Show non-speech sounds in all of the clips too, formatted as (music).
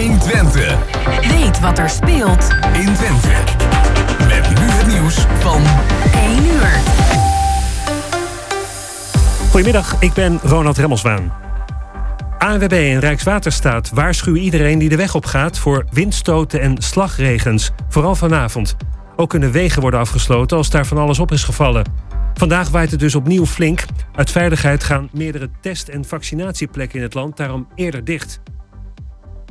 120. Weet wat er speelt in Twente. Met nu het nieuws van 1 uur. Goedemiddag, ik ben Ronald Remmelswaan. ANWB en Rijkswaterstaat waarschuwen iedereen die de weg op gaat voor windstoten en slagregens, vooral vanavond. Ook kunnen wegen worden afgesloten als daar van alles op is gevallen. Vandaag waait het dus opnieuw flink. Uit veiligheid gaan meerdere test- en vaccinatieplekken in het land daarom eerder dicht.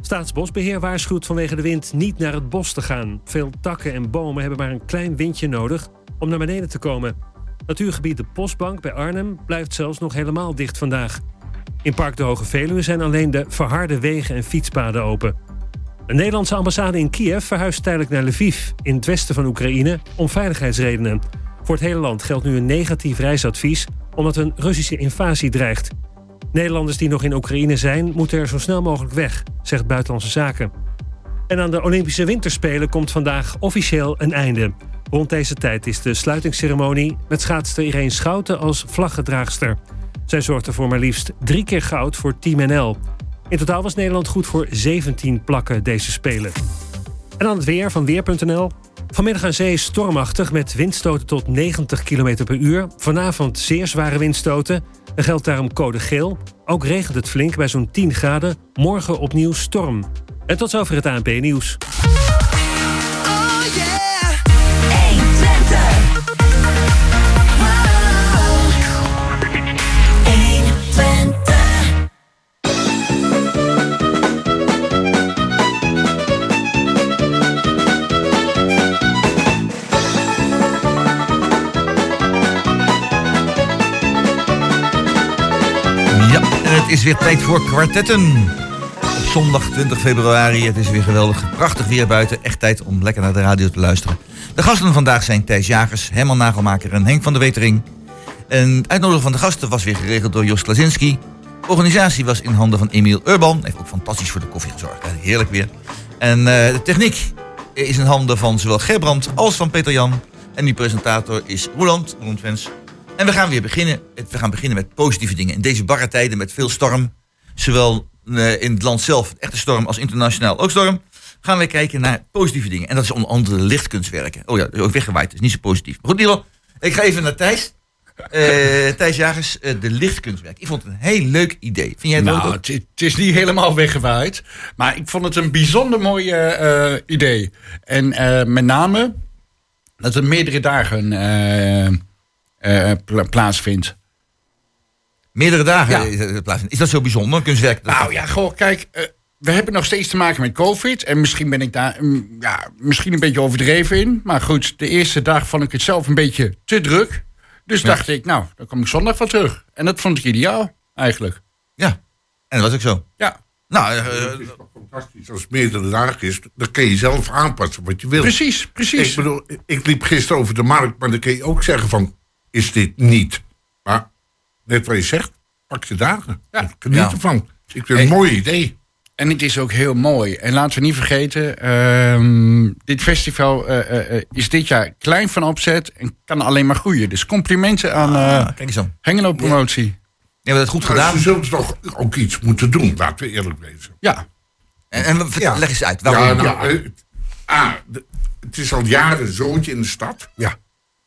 Staatsbosbeheer waarschuwt vanwege de wind niet naar het bos te gaan. Veel takken en bomen hebben maar een klein windje nodig om naar beneden te komen. Natuurgebied de Postbank bij Arnhem blijft zelfs nog helemaal dicht vandaag. In Park de Hoge Veluwe zijn alleen de verharde wegen en fietspaden open. De Nederlandse ambassade in Kiev verhuist tijdelijk naar Lviv, in het westen van Oekraïne, om veiligheidsredenen. Voor het hele land geldt nu een negatief reisadvies, omdat een Russische invasie dreigt. Nederlanders die nog in Oekraïne zijn, moeten er zo snel mogelijk weg, zegt Buitenlandse Zaken. En aan de Olympische Winterspelen komt vandaag officieel een einde. Rond deze tijd is de sluitingsceremonie met schaatster Irene Schouten als vlaggedraagster. Zij zorgde voor maar liefst drie keer goud voor Team NL. In totaal was Nederland goed voor 17 plakken deze Spelen. En dan het weer van Weer.nl. Vanmiddag aan zee stormachtig met windstoten tot 90 km per uur. Vanavond zeer zware windstoten. Er geldt daarom code geel. Ook regent het flink bij zo'n 10 graden. Morgen opnieuw storm. En tot zover het ANP-nieuws. Het is weer tijd voor kwartetten. Op zondag 20 februari. Het is weer geweldig. Prachtig weer buiten. Echt tijd om lekker naar de radio te luisteren. De gasten vandaag zijn Thijs Jagers, Herman Nagelmaker en Henk van der Wetering. En het uitnodigen van de gasten was weer geregeld door Jos Klasinski. De organisatie was in handen van Emiel Urban. Heeft ook fantastisch voor de koffie gezorgd. Heerlijk weer. En eh, de techniek is in handen van zowel Gerbrand als van Peter Jan. En die presentator is Roland, Roland. En we gaan weer beginnen. We gaan beginnen met positieve dingen. In deze barre tijden met veel storm, zowel eh, in het land zelf, echte storm, als internationaal ook storm, gaan we kijken naar positieve dingen. En dat is onder andere lichtkunstwerken. Oh ja, ook weggewaaid, is niet zo positief. Maar goed, Nilo, ik ga even naar Thijs. Eh, (laughs) Thijs Jagers, eh, de lichtkunstwerk. Ik vond het een heel leuk idee. Vind jij het Nou, ook? het, het is niet helemaal weggewaaid. Maar ik vond het een bijzonder mooi idee. En met name dat het meerdere dagen eh, eh, pla- plaatsvindt. Meerdere dagen Ja. is het plaatsvinden. Is dat zo bijzonder, kunstwerk? Nou ja, goh, kijk. eh, we hebben nog steeds te maken met COVID. En misschien ben ik daar mm, ja, misschien een beetje overdreven in. Maar goed, de eerste dag vond ik het zelf een beetje te druk. Dus dacht ik, nou, dan kom ik zondag van terug. En dat vond ik ideaal, eigenlijk. Ja, en dat was ook zo. Ja, Nou, eh, Het is toch fantastisch. Als het meerdere dagen is, dan kun je zelf aanpassen wat je wil. precies, precies. Ik bedoel, ik liep gisteren over de markt, maar dan kun je ook zeggen van, is dit niet? Maar net wat je zegt, pak je dagen. Ja. Geniet Ja. ervan. Ik vind het een mooi idee. En het is ook heel mooi. En laten we niet vergeten, ehm, dit festival eh, eh, eh, is dit jaar klein van opzet en kan alleen maar groeien. Dus complimenten aan ah, kijk eens aan. Hengelo Promotie. Je hebt het goed Maar gedaan. ze zullen toch ook iets moeten doen, laten we eerlijk wezen. Ja, En, en Ja. leg eens uit. Waarom? Ja, nou, eh, ah, de- het is al jaren een zoontje in de stad. Ja.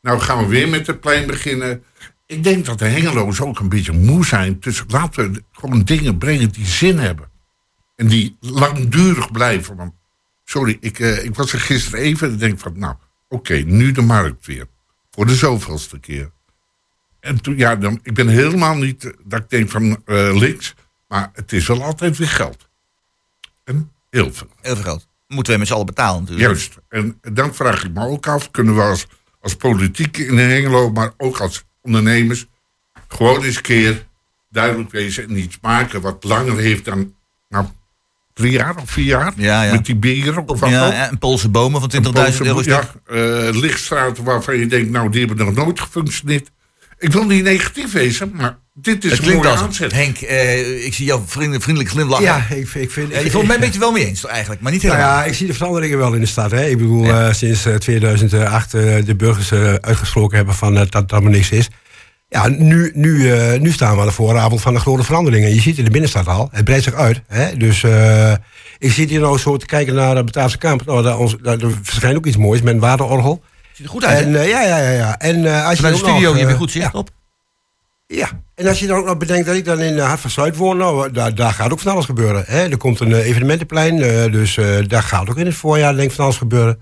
Nou gaan we weer met het plein beginnen. Ik denk dat de Hengelo's ook een beetje moe zijn. Dus laten we gewoon dingen brengen die zin hebben. En die langdurig blijven. Want, sorry, ik, eh, ik was er gisteren even en denk van, nou, oké, nu de markt weer. Voor de zoveelste keer. En toen, ja, dan, ik ben helemaal niet eh, dat ik denk van eh, links. Maar het is wel altijd weer geld. En heel veel. Heel veel geld. Moeten we met z'n allen betalen natuurlijk. Juist. En dan vraag ik me ook af, kunnen we als, als politiek in Hengelo, maar ook als ondernemers, gewoon eens een keer duidelijk wezen en iets maken wat langer heeft dan nou, drie jaar of vier jaar? Ja, ja. Met die bieren of wat Ja, ja, en Poolse bomen van 20.000 euro ja, eh, lichtstraten waarvan je denkt, nou, die hebben nog nooit gefunctioneerd. Ik wil niet negatief wezen, maar dit is Het een mooie aanzet. Henk, eh, ik zie jou vriendelijk, vriendelijk glimlachen. Ja, ik, ik vind... Eh, je vond mij een beetje wel mee eens toch eigenlijk, maar niet Nou helemaal. ja, ik zie de veranderingen wel in de stad. Hè. Ik bedoel, Ja. eh, sinds eh, 2008 eh, de burgers eh, uitgesproken hebben van, dat dat maar niks is. Ja, nu, nu, eh, nu staan we aan de vooravond van de grote veranderingen. Je ziet in de binnenstad al, het breidt zich uit. Hè. Dus eh, Ik zit hier nou zo te kijken naar de Bataafse Kamp. Nou, daar, ons, daar, er verschijnt ook iets moois met een waterorgel. Ziet er goed uit, En eh, ja, ja, ja, ja. En eh, als je de studio nog, eh, weer goed zicht ja, op. Ja, en als je dan ook nog bedenkt dat ik dan in eh, Hart van Zuid woon, nou, daar, daar gaat ook van alles gebeuren. Hè? Er komt een eh, evenementenplein, eh, dus eh, daar gaat ook in het voorjaar denk ik van alles gebeuren.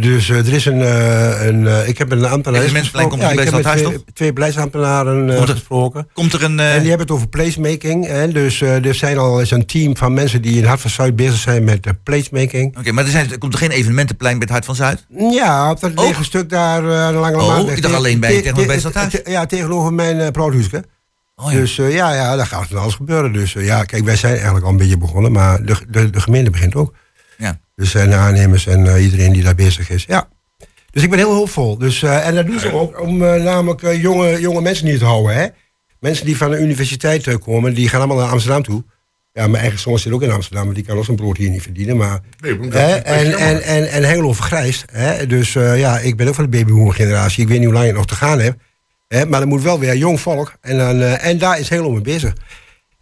Dus eh, er is een, eh, een eh, ik heb een ambtenaar Evenementenplein komt ja, er ik heb met twee, twee beleidsambtenaren Komt er- gesproken. Komt er een... En die hebben het over placemaking. Hè? Dus er zijn al eens een team van mensen die in Hart van Zuid bezig zijn met placemaking. Oké, maar er, zijn, er komt er geen evenementenplein bij het Hart van Zuid? Ja, op dat lege stuk daar de Lange Oh, Maanweg. ik dacht alleen bij- Te- tegenover bij te- Stadhuis. te- Ja, tegenover mijn broodhuisje. Oh, ja. Dus ja, ja, daar gaat van alles gebeuren. Dus ja, kijk, wij zijn eigenlijk al een beetje begonnen, maar de, de, de gemeente begint ook. Ja. Dus en de aannemers en eh, iedereen die daar bezig is. Ja. Dus ik ben heel hoopvol. Dus, eh, en dat doen ze ook om eh, namelijk eh, jonge, jonge mensen hier te houden. Hè? Mensen die van de universiteit eh, komen, die gaan allemaal naar Amsterdam toe. Ja, mijn eigen zoon zit ook in Amsterdam, maar die kan ook zijn brood hier niet verdienen. Maar, Nee, maar hè, en, en, en, en Hengelo vergrijst. Hè? Dus eh, ja, ik ben ook van de babyboomer generatie. Ik weet niet hoe lang ik nog te gaan heb. Hè? Maar er moet wel weer jong volk. En, dan, eh, en daar is Hengelo mee bezig.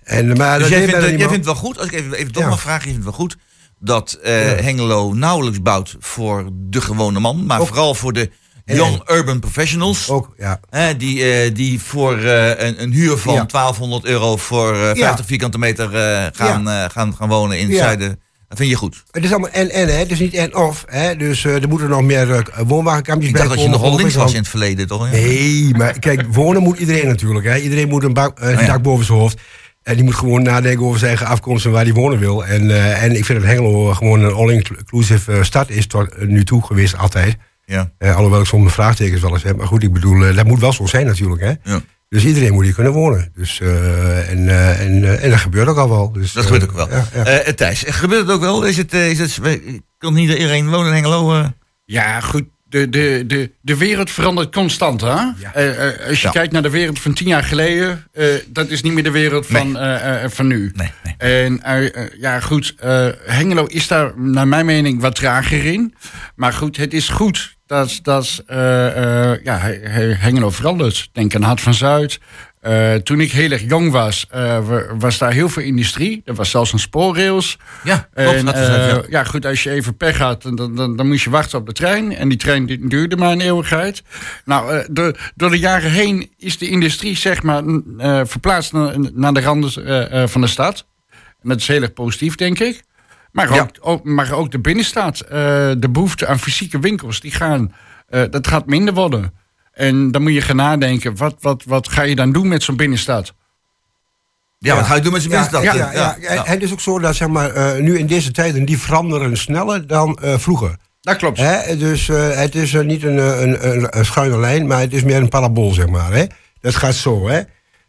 En, maar Dus dat jij vindt het wel goed, als ik even, even toch Ja. mag vragen, je vindt het wel goed dat eh, Hengelo nauwelijks bouwt voor de gewone man, maar Ook. vooral voor de En- young urban professionals. Ook, ja. Die, eh, die voor eh, een, een huur van Ja. 1200 euro voor eh, 50 Ja. vierkante meter gaan, gaan, gaan wonen in het zuiden. Dat vind je goed. Het is allemaal en-en, hè. Het is niet en-of. hè. Dus er moeten nog meer woonwagenkampjes Ik dacht dat je nogal links was in het verleden, toch? Ja. Nee, maar kijk, wonen moet iedereen natuurlijk. Hè. Iedereen moet een, bak, een Oh dak boven zijn hoofd. En die moet gewoon nadenken over zijn eigen afkomst en waar die wonen wil. En, eh, en ik vind dat Hengelo gewoon een all-inclusive eh, stad is tot nu toe geweest, altijd. Ja. Eh, alhoewel ik soms mijn vraagtekens wel eens heb. Maar goed, ik bedoel, dat moet wel zo zijn natuurlijk. Hè. Ja. Dus iedereen moet hier kunnen wonen. Dus, eh, en, eh, en, en dat gebeurt ook al wel. Dus, Dat gebeurt ook wel. Ja, ja. Eh, Thijs, gebeurt het ook wel? Is het, is het, kan niet iedereen wonen in Hengelo? Ja, goed. De, de, de, de wereld verandert constant, hè? Eh, eh, als je Ja. kijkt naar de wereld van tien jaar geleden, eh, dat is niet meer de wereld van, Nee. van nu. Nee, nee. En ja, goed, Hengelo is daar naar mijn mening wat trager in. Maar goed, het is goed dat, dat ja, He- He- Hengelo verandert. Denk aan Hart van Zuid. Eh, toen ik heel erg jong was, eh, wa- was daar heel veel industrie. Er was zelfs een spoorrails. Ja, klopt. En, dat is het, eh, ja. ja, goed, als je even pech had, dan, dan, dan, dan moest je wachten op de trein. En die trein duurde maar een eeuwigheid. Nou, door, door de jaren heen is de industrie, zeg maar, verplaatst naar, naar de randen van de stad. En dat is heel erg positief, denk ik. Maar Ja. ook, ook, maar ook de binnenstad. de behoefte aan fysieke winkels, die gaan, dat gaat minder worden. En dan moet je gaan nadenken, wat, wat, wat ga je dan doen met zo'n binnenstad? Ja, wat ga je doen met zijn Ja, mensen? ja, ja, ja, Het is ook zo dat zeg maar, eh, nu in deze tijden die veranderen sneller dan eh, vroeger. Dat klopt. Hè? Dus eh, het is niet een, een, een, een schuine lijn, maar het is meer een parabool, zeg maar. Hè? Dat gaat zo, hè.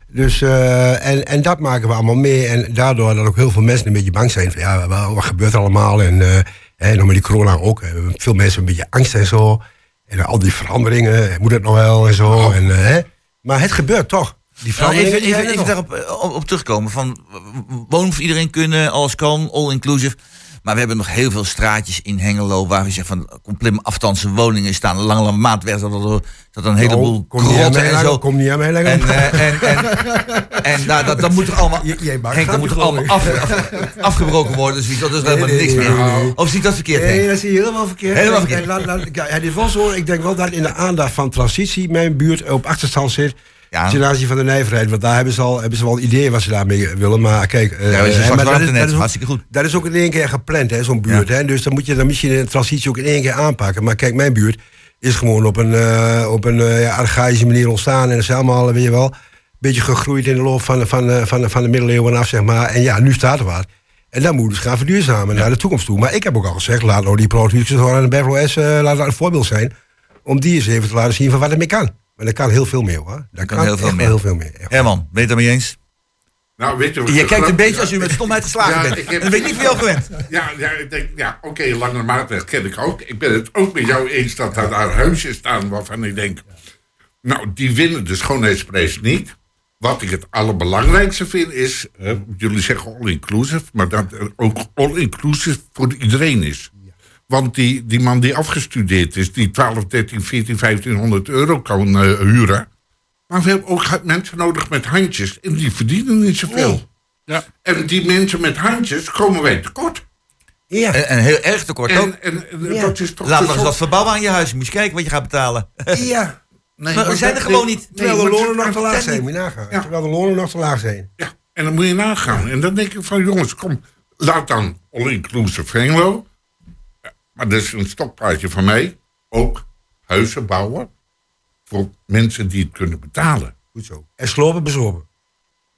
Dus, eh, en, en dat maken we allemaal mee. En daardoor dat ook heel veel mensen een beetje bang zijn. Van, ja, wat, wat gebeurt er allemaal? En, eh en nog met die corona ook. Veel mensen een beetje angst en zo. En al die veranderingen, moet het nog wel en zo. En, eh, hè? Maar het gebeurt toch. Die Nou, veranderingen even even, even daarop eh, op, op terugkomen. Van, w- wonen voor iedereen kunnen, alles kan, all inclusive. Maar we hebben nog heel veel straatjes in Hengelo waar we zeggen van compleet afstandse woningen staan. Lange, lange maatweg, dat, dat, dat een heleboel Oh, mij en zo. Kom niet aan mij langer. En, eh, en, en, (laughs) en nou, dat, dat moet er allemaal, J- jij maakt Henk, dat moet er allemaal af, af- afgebroken worden. Dus dat is helemaal nee, niks nee, meer. Of zie ik dat verkeerd, Henk? Nee, dat zie je helemaal verkeerd. Helemaal verkeerd. en laat- laat- ja, het is wel zo, ik denk wel dat in de aandacht van transitie mijn buurt op achterstand zit. Ja. Ten aanzien van de nijverheid. Want daar hebben ze, al, hebben ze wel ideeën wat ze daarmee willen. Maar kijk, eh, Ja, hè, maar dat, is, net, dat, is ook, hartstikke goed. dat is ook in één keer gepland, hè, zo'n buurt. Hè? Dus dan moet je dan misschien in de transitie ook in één keer aanpakken. Maar kijk, mijn buurt is gewoon op een, eh, op een eh, ja, archaïsche manier ontstaan. En dat is helemaal, weet je wel, een beetje gegroeid in de loop van, van, van, van, van de middeleeuwen af, zeg maar. En ja, nu staat er wat. En dan moet dus gaan verduurzamen naar de toekomst toe. Maar ik heb ook al gezegd, laat nou die producties gewoon aan de Beverly S, eh, laat dat een voorbeeld zijn. Om die eens even te laten zien van wat ermee kan. Maar dat kan heel veel meer hoor. Dat kan heel veel meer. heel veel meer. echt. Herman, ben je het daarmee eens? Nou, weet je, wat Je kijkt een beetje ja, als u met stomheid geslagen Ja, bent. ik heb- Dat ben ik niet jou gewend. Ja, ja, ik denk, ja, oké, Lange Maatweg ken ik ook. Ik ben het ook met jou eens dat er daar huisjes staan waarvan ik denk... Nou, die winnen de schoonheidsprijs niet. Wat ik het allerbelangrijkste vind is... hè, jullie zeggen all-inclusive, maar dat er ook all-inclusive voor iedereen is. Want die, die man die afgestudeerd is, die 12, 13, 14, 1500 euro kan eh, huren... Maar we hebben ook mensen nodig met handjes en die verdienen niet zoveel. Ja. En die mensen met handjes komen wij tekort. Ja. En, en heel erg tekort ook. En, en, en Ja. dat is toch Laat nog eens wat verbouwen aan je huis. Moet je kijken wat je gaat betalen. (laughs) ja. Nee, Maar we zijn er gewoon nee, niet. Terwijl nee, de lonen nog te laag zijn, moet je nagaan. Ja. Terwijl de lonen nog te laag zijn. Ja, en dan moet je nagaan. En dan denk ik van, jongens, kom, laat dan all-inclusive Venlo. Maar dat is een stokpaardje van mij. Ook huizen bouwen voor mensen die het kunnen betalen. Goed zo. En slopen bezopen.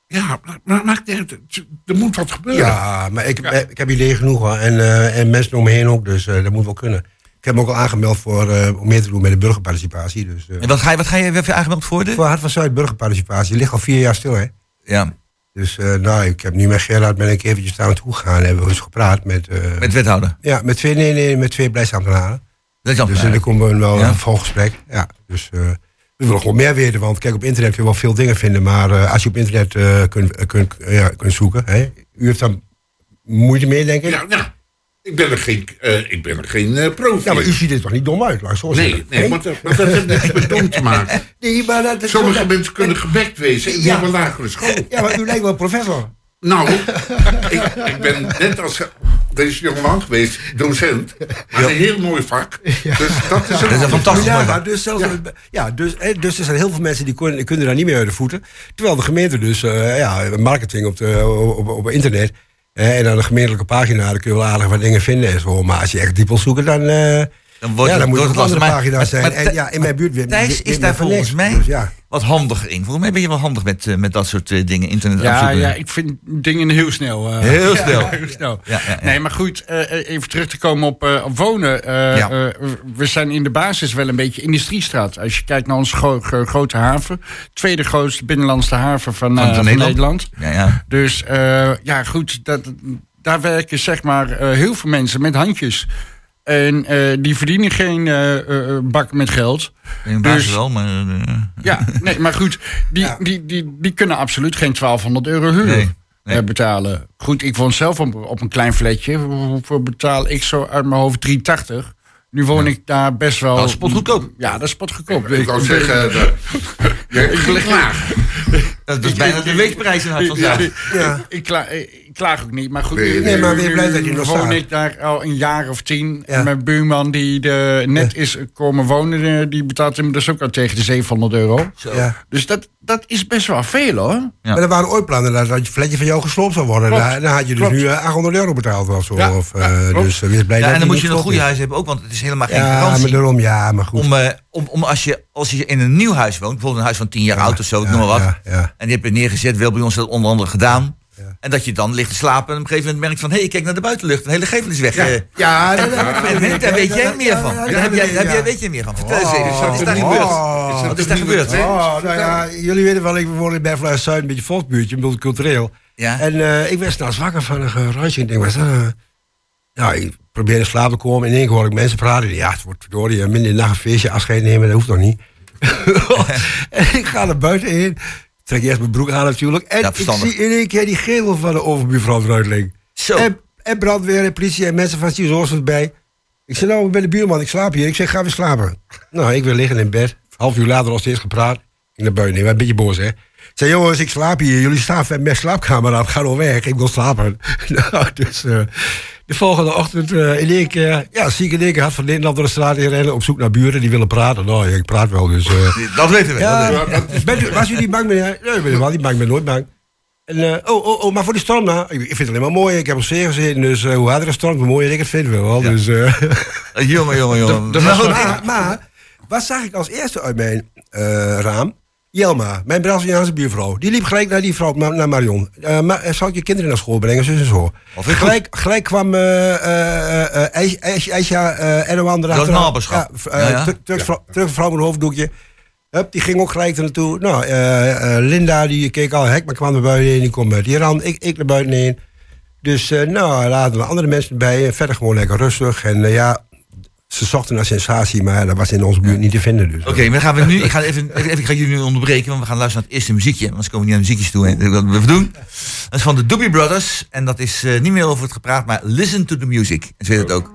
Ja, maar, maar maakt niet uit. er moet wat gebeuren. Ja, maar ik, ik heb ideeën genoeg hoor. En, eh, en mensen om me heen ook, dus eh, dat moet wel kunnen. Ik heb me ook al aangemeld voor, eh, om meer te doen met de burgerparticipatie. Dus, eh, En wat ga je, wat ga je even aangemeld voor? De? voor Hart van Zuid burgerparticipatie. Die ligt al vier jaar stil, hè. Ja, Dus eh, nou, ik heb nu met Gerard ben ik eventjes daar naartoe gegaan. Hebben we eens gepraat met, eh, met wethouder. ja, met twee, nee, nee, met twee beleidsambtenaren. Dat is Dus eh, dan komen we wel Ja. een volgesprek. Ja, dus eh, we willen gewoon meer weten. Want kijk, op internet kun je wel veel dingen vinden. Maar eh, als je op internet eh, kunt, kunt, ja, kunt zoeken. Hè, u heeft daar moeite mee, denk ik. Ja, ja. Ik ben er geen, eh, ik ben er geen profi. Ja, maar u in. ziet er toch niet dom uit, laat zo Nee, nee, dat- want dat heeft niks met dom te maken. (laughs) Nee, maar dat is Sommige dat- mensen kunnen gebekt wezen en die Ja. lagere school. Ja, maar u lijkt wel professor. Nou, (laughs) ik, ik ben net als deze jongeman geweest, docent. Maar een heel mooi vak. Dus dat is een, Dat is een fantastisch Ja, vak. dus, zelfs, ja. dus, dus er zijn heel veel mensen die kunnen, kunnen daar niet meer uit de voeten. Terwijl de gemeente dus, eh, ja, marketing op, de, op, op internet. En aan de gemeentelijke pagina daar kun je wel aardig wat dingen vinden en zo. Maar als je echt diep wil zoeken, dan, eh Dan wordt ja, het- dan moet het het andere Maar- zijn. maar en ja, in mijn buurt weer. Thijs is daar volgens mij Dus ja. Wat handiger in. Volgens mij ben je wel handig met, eh, met dat soort eh, dingen. Internet Ja, ja, ik vind dingen heel snel. eh, Heel (laughs) snel. heel snel. Ja, ja, ja. Nee, maar goed, even terug te komen op, op wonen. Ja. we zijn in de basis wel een beetje industriestraat. Als je kijkt naar onze gro- gro- grote haven. Tweede grootste binnenlandse haven van, Van Nederland. Nederland. Ja, ja. Dus ja, goed, dat, daar werken zeg maar heel veel mensen met handjes. En eh, die verdienen geen eh, eh, bak met geld. In basis Dus- wel, maar... eh, Ja, nee, maar goed, die, die, die, die kunnen absoluut geen 1200 euro huur Nee, nee. eh, betalen. Goed, ik woon zelf op, op een klein flatje. Hoeveel betaal ik zo uit mijn hoofd 380? Nu woon ik daar best wel... Dat is spotgoedkoop. Ja, dat is spotgoedkoop. ik wou zeggen, je ligt laag. Dat is bijna de weekprijs in Hart van Ja, ik, kla- ik klaag ook niet, maar goed. Nee, maar weer blij dat je nog woon ik daar al een jaar of tien. Ja. En mijn buurman die de, net is komen wonen, eh, die betaalt hem dus ook al tegen de 700 euro. Ja. Dus dat, dat is best wel veel hoor. Ja. Maar er waren ooit plannen dat dat je flatje van jou gesloopt zou worden. Klopt. Dan, dan had je dus Klopt. nu eh, 800 euro betaald of zo. Ja, Of, eh, ja, klopt. dus eh, wees blij Ja, dat en dan moet je een goede is. huis hebben ook, want het is helemaal geen Ja, maar garantie. daarom, ja, maar goed. Om, eh, om, om als, je, als je in een nieuw huis woont, bijvoorbeeld een huis van 10 jaar oud of zo, noem maar wat. ja, ja. En die heb je neergezet, wel bij ons dat onder andere gedaan. En dat je dan ligt te slapen en op een gegeven moment merkt van... hé, hey, ik kijk naar de buitenlucht, een hele gevel is weg. eh. Ja, dat- dat- En daar weet jij meer van. Daar heb jij, weet je meer van. Vertel eens even, wat is daar Oh. gebeurd? Oh. Wat is daar gebeurd? Oh, nou ja, jullie weten wel, ik woon in Berfluis Zuid, een beetje volksbuurtje, multicultureel. Ja. En eh, ik werd s'nachts wakker van een geruisje. Ik denk, wat is dat? nou? Ik probeer in slaap te komen. In één hoor ik mensen praten. Ja, het wordt verdorie, midden in de nacht een feestje afscheid nemen, dat hoeft nog niet. (laughs) (laughs) en ik ga naar buiten heen. Trek eerst mijn broek aan natuurlijk. En Ja, ik zie in één keer die gevel van de overbuurvrouw eruit liggen. Zo. En, en brandweer en politie en mensen van Siezorgs erbij. Ik zei, nou, ik ben de buurman, ik slaap hier. Ik zeg, ga weer slapen. Nou, ik wil liggen in bed. Half uur later nog steeds gepraat. Ik naar buiten, ik ben een beetje boos, hè. Ik zei, jongens, ik slaap hier. Jullie staan met mijn slaapkamer aan. Ga nou weg, ik wil slapen. (laughs) nou, dus eh, de volgende ochtend eh, in één keer... Ja, zie ik in één keer van Nederland door de straat in rennen... op zoek naar buren die willen praten. Nou, ik praat wel, dus... eh, (laughs) Dat weten we. ja, dat weten we. bent u, was u niet bang, meneer? Nee, ik ben helemaal niet bang, ik ben nooit bang. En, eh, oh, oh, oh, maar voor die storm nou, ik, vind het alleen maar mooi. Ik heb op zee gezeten, dus hoe harder de storm, hoe mooier ik het vind wel. Dus, Jongen, jongen, (laughs) jongen. Nou, maar, maar, wat zag ik als eerste uit mijn raam? Jelma, mijn Braziliaanse buurvrouw. Die liep gelijk naar die vrouw, naar, Marion. Eh, maar, eh, zal ik je kinderen naar school brengen, zus en zo. Of ik Gelijk, gelijk kwam eh eh eh eh Erdogan Dat erachteraan. naberschap. Ja, Turks vrouw- met een hoofddoekje. Hup, die ging ook gelijk er naartoe. Nou, eh, eh, Linda, die keek al hek, maar kwam naar buiten heen. Die kwam met die rand, ik, ik naar buiten heen. Dus eh nou, laten we andere mensen. En verder gewoon lekker rustig. En ja, ze zochten naar sensatie, maar dat was in onze buurt niet te vinden. Dus, Oké, maar dan gaan we nu. Ik ga, even, even, ik ga jullie nu onderbreken, want we gaan luisteren naar het eerste muziekje. Anders komen we niet aan muziekjes toe. En dat we doen. Dat is van de Doobie Brothers. En dat is eh, niet meer over het gepraat, maar listen to the music. En ze weet het ook.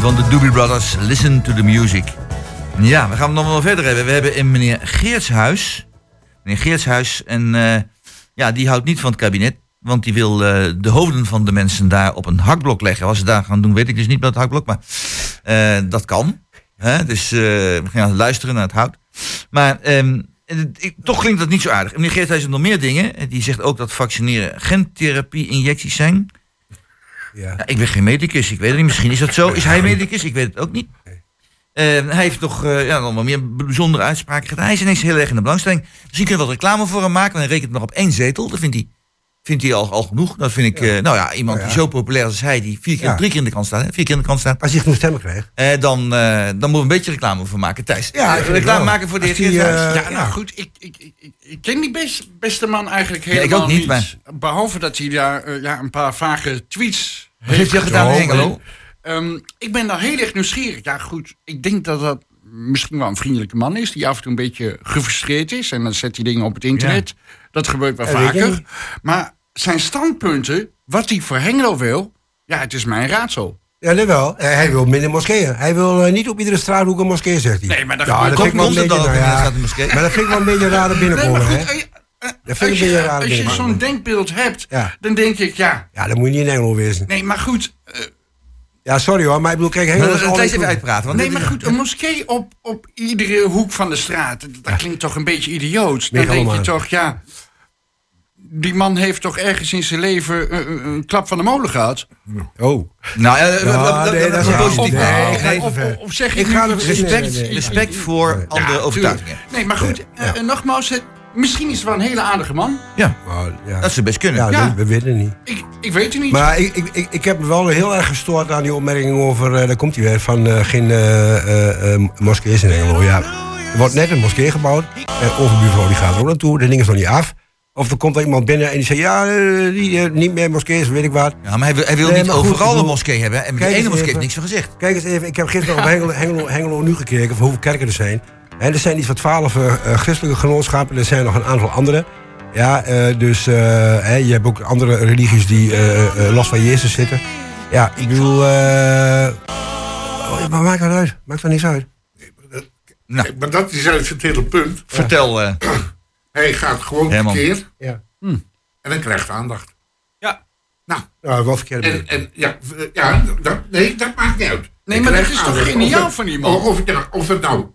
Van de Doobie Brothers, Listen to the Music. Ja, we gaan het nog wel verder hebben. We hebben in meneer Geertshuis. Meneer Geertshuis, en eh, ja, die houdt niet van het kabinet. Want die wil eh, de hoofden van de mensen daar op een hakblok leggen. Wat ze daar gaan doen, weet ik dus niet met het hakblok. Maar eh, dat kan. Hè? Dus eh, we gaan luisteren naar het hout. Maar ehm, ik- toch klinkt dat niet zo aardig. Meneer Geertshuis heeft nog meer dingen. Die zegt ook dat vaccineren gentherapie-injecties zijn. Ja. Ja, ik ben geen medicus, ik weet het niet. Misschien is dat zo. Is hij medicus? Ik weet het ook niet. Eh, hij heeft nog eh, ja, nog wel meer bijzondere uitspraken gedaan. Hij is ineens heel erg in de belangstelling. Misschien kunnen we wat reclame voor hem maken. Want hij rekent nog op één zetel. Dat vindt hij, vindt hij al, al genoeg. Dat vind ik, eh, nou ja, iemand ja. die zo populair is als hij, die vier keer, Ja. drie keer in de krant staat. Hè? Vier keer in de krant staat. Als je genoeg stemmen krijgt. Eh, dan, eh, dan moeten we een beetje reclame voor maken. Thijs, Ja, reclame maken voor de heer Ja, ja. nou goed, ik, ik, ik, ik, ken die best, beste man eigenlijk ik ook helemaal niet, niet. maar- Behalve dat hij daar ja, een paar vage tweets Wat heeft hij gedaan Oh, Hengelo? Ehm, ik ben daar heel erg nieuwsgierig. Ja, goed. Ik denk dat dat misschien wel een vriendelijke man is. Die af en toe een beetje gefrustreerd is. En dan zet hij dingen op het internet. Dat gebeurt wel je vaker. Maar zijn standpunten, wat hij voor Hengelo wil. Ja, het is mijn raadsel. Ja, dat wel. Hij wil minder moskeeën. Hij wil eh, niet op iedere straathoek een moskee, zegt hij. Nee, maar dat ja, dat vind ik wel een beetje, nou ja? Maar dat vind ik wel een beetje raar Nee, binnenkomen, maar hè? eh, eh, Dat vind als een je, raar als je zo'n denkbeeld hebt, Ja. dan denk ik, ja. Ja, dan moet je niet in Engelo wezen. Nee, maar goed. Ja, sorry hoor, maar ik bedoel, kijk, is Thijs altijd even uitpraten. Want Nee, maar goed, een moskee op, op iedere hoek van de straat. dat- Dat klinkt toch een beetje idioots. Dan denk je toch, ja. Die man heeft toch ergens in zijn leven een, een- een klap van de molen gehad? Oh. Nou, ja, Ja, dat- nee, dat- dat is ja, positief. nee, Nee, ga even of, ver. of zeg Ik ik ga nu- Respect, Nee, nee, nee. respect voor Nee. andere tuurlijk. overtuigingen. Nee, maar goed, eh, eh, nogmaals, het, misschien is het wel een hele aardige man. Ja, Oh, ja. dat zou best kunnen. Ja, Ja. we weten het niet. Ik, ik weet het niet. Maar ik, ik, ik, ik heb me wel heel erg gestoord aan die opmerking over, eh, daar komt hij weer, van eh, geen eh eh, eh, moskeeën in Engelo. Ja, er wordt net een moskee gebouwd. En overbuurvrouw die gaat er ook naartoe, de ding is nog niet af. Of er komt er iemand binnen en die zegt, ja, eh, die, eh, niet meer moskeeën, weet ik wat. Ja, maar hij wil, hij wil Nee, niet maar goed, overal een moskee hebben. En met die ene moskee heeft niks van gezegd. Kijk eens even, ik heb gisteren op Hengelo, Hengelo, Hengelo nu gekeken van hoeveel kerken er zijn. En er zijn iets van twaalf eh, eh, christelijke genootschappen, er zijn nog een aantal andere. Ja, eh, dus eh, hè, je hebt ook andere religies die los van Jezus zitten. Ja, ik bedoel, eh oh, maar maakt dat uit? Maakt dat niks uit? Nou, Kijk, Maar dat is juist het hele punt. vertel. (clears throat) eh, Hij gaat gewoon Herman. verkeerd Ja. en dan krijgt hij aandacht. ja. Nou, Nou, wel verkeerd. en, en ja, v- ja dat, nee, dat maakt niet uit. Nee, Hij maar dat is toch geniaal van die man? Of, ja, of het nou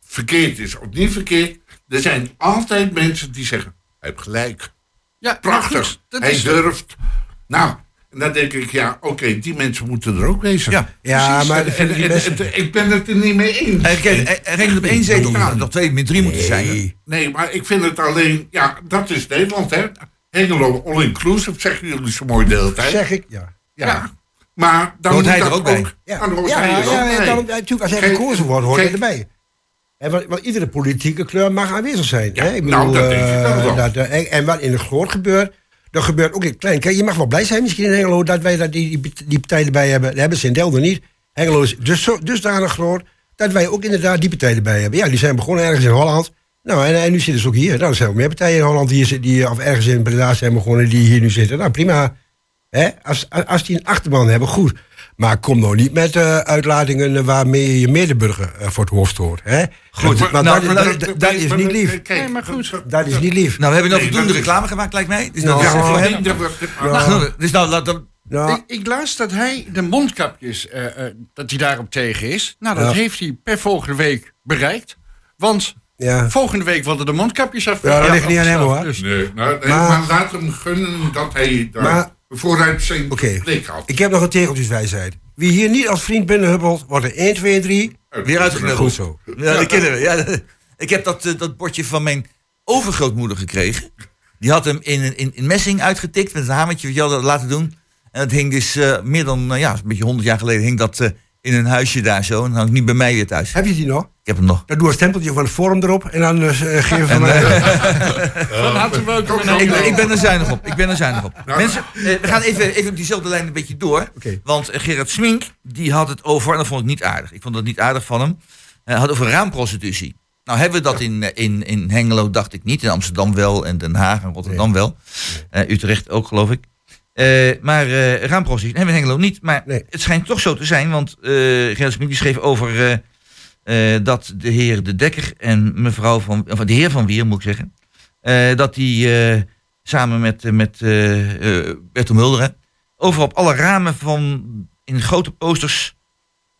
verkeerd is of niet verkeerd. Er zijn altijd mensen die zeggen, hij heeft gelijk. ja Prachtig. goed, dat hij is, durft. Nou, en dan denk ik, ja, oké, die mensen moeten er ook wezen. Ja. Ja, maar En- dat ik en- en- ben het er niet mee eens. Hij, hij- hij rekent op één zetel. Er nog twee, min drie moeten zijn. Nee. Maar ik vind het alleen, ja, dat is Nederland, hè. Hengelo all-inclusive, zeggen jullie zo mooi de hele tijd. Zeg ik, ja. Ja. Ja. Maar dan Hoort moet hij er dat ook bij? Ja, dan hoort ja, hij er ja, ook ja, bij. ja, natuurlijk, als hij gekozen wordt, hoort hij erbij. En want, iedere politieke kleur mag aanwezig zijn. Ja, hè? Ik nou, dat denk ik eh, ook dat, eh, en, en wat in het groot gebeurt, dat gebeurt ook in klein. Kijk, je mag wel blij zijn misschien in Hengelo dat wij dat die, die, partij erbij hebben. Dat hebben ze in Delden niet. Hengelo is dus zo, dusdanig groot dat wij ook inderdaad die partij erbij hebben. Ja, die zijn begonnen ergens in Holland. Nou, en, en nu zitten ze ook hier. Nou, er zijn ook meer partijen in Holland die, die of ergens in Breda zijn begonnen die hier nu zitten. Nou, prima. Hè? Als, als die een achterban hebben, goed. Maar kom nou niet met eh, uitlatingen waarmee je je medeburger eh, voor het hoofd stoot. Hè? Goed, Dat, maar nou, dat, maar dat, dat, is niet lief. kijk, Nee, maar goed. Dat is niet lief. Nou, we hebben nog voldoende reclame gemaakt, lijkt mij. Dus Nou, dat is ja, voor hem. Nou, Dus nou, laat dan. Ik, ik las dat hij de mondkapjes, eh, eh, dat hij daarop tegen is. Nou, dat Ja. heeft hij per volgende week bereikt. Want ja. volgende week worden de mondkapjes af. Ja, dat ligt niet aan hem, hoor. Dus, Nee, nou, nee, Maar- maar, laat hem gunnen dat hij daar Maar- vooruit zijn blik had. Ik heb nog een tegeltjeswijsheid. Wie hier niet als vriend binnenhuppelt, wordt er 1, 2, 3. Weer uitgenodigd. Goed zo. Ja, dat kennen we. Ja, (laughs) ik heb dat, eh, dat bordje van mijn overgrootmoeder gekregen. Die had hem in, een- in, in messing uitgetikt met een hamertje wat je had laten doen. En dat hing dus eh, meer dan, eh, ja, een beetje honderd jaar geleden hing dat eh, in een huisje daar zo. En dan hangt niet bij mij weer thuis. Heb je die nog? Ik heb hem nog. Dan doe een stempeltje van het forum erop en dan uh, (laughs) van harte welkom in Ik, ik ben er zuinig op. Ik ben er zuinig op. Mensen, eh, we gaan even, even op diezelfde lijn een beetje door. Oké. Want Gerard Smink, die had het over, en dat vond ik niet aardig. Ik vond dat niet aardig van hem. Hij had over raamprostitutie. Nou hebben we dat in, in, in Hengelo, dacht ik niet. In Amsterdam wel en Den Haag en Rotterdam wel. Eh, Utrecht ook, geloof ik. Eh, maar raamprostitutie hebben we in Hengelo niet. Maar Nee. het schijnt toch zo te zijn, want Gerrit Smit schreef over eh, dat de heer De Dekker en mevrouw van, of de heer van Wier, moet ik zeggen, dat die samen met, met Bertel Mulder, hè, overal op alle ramen van, in grote posters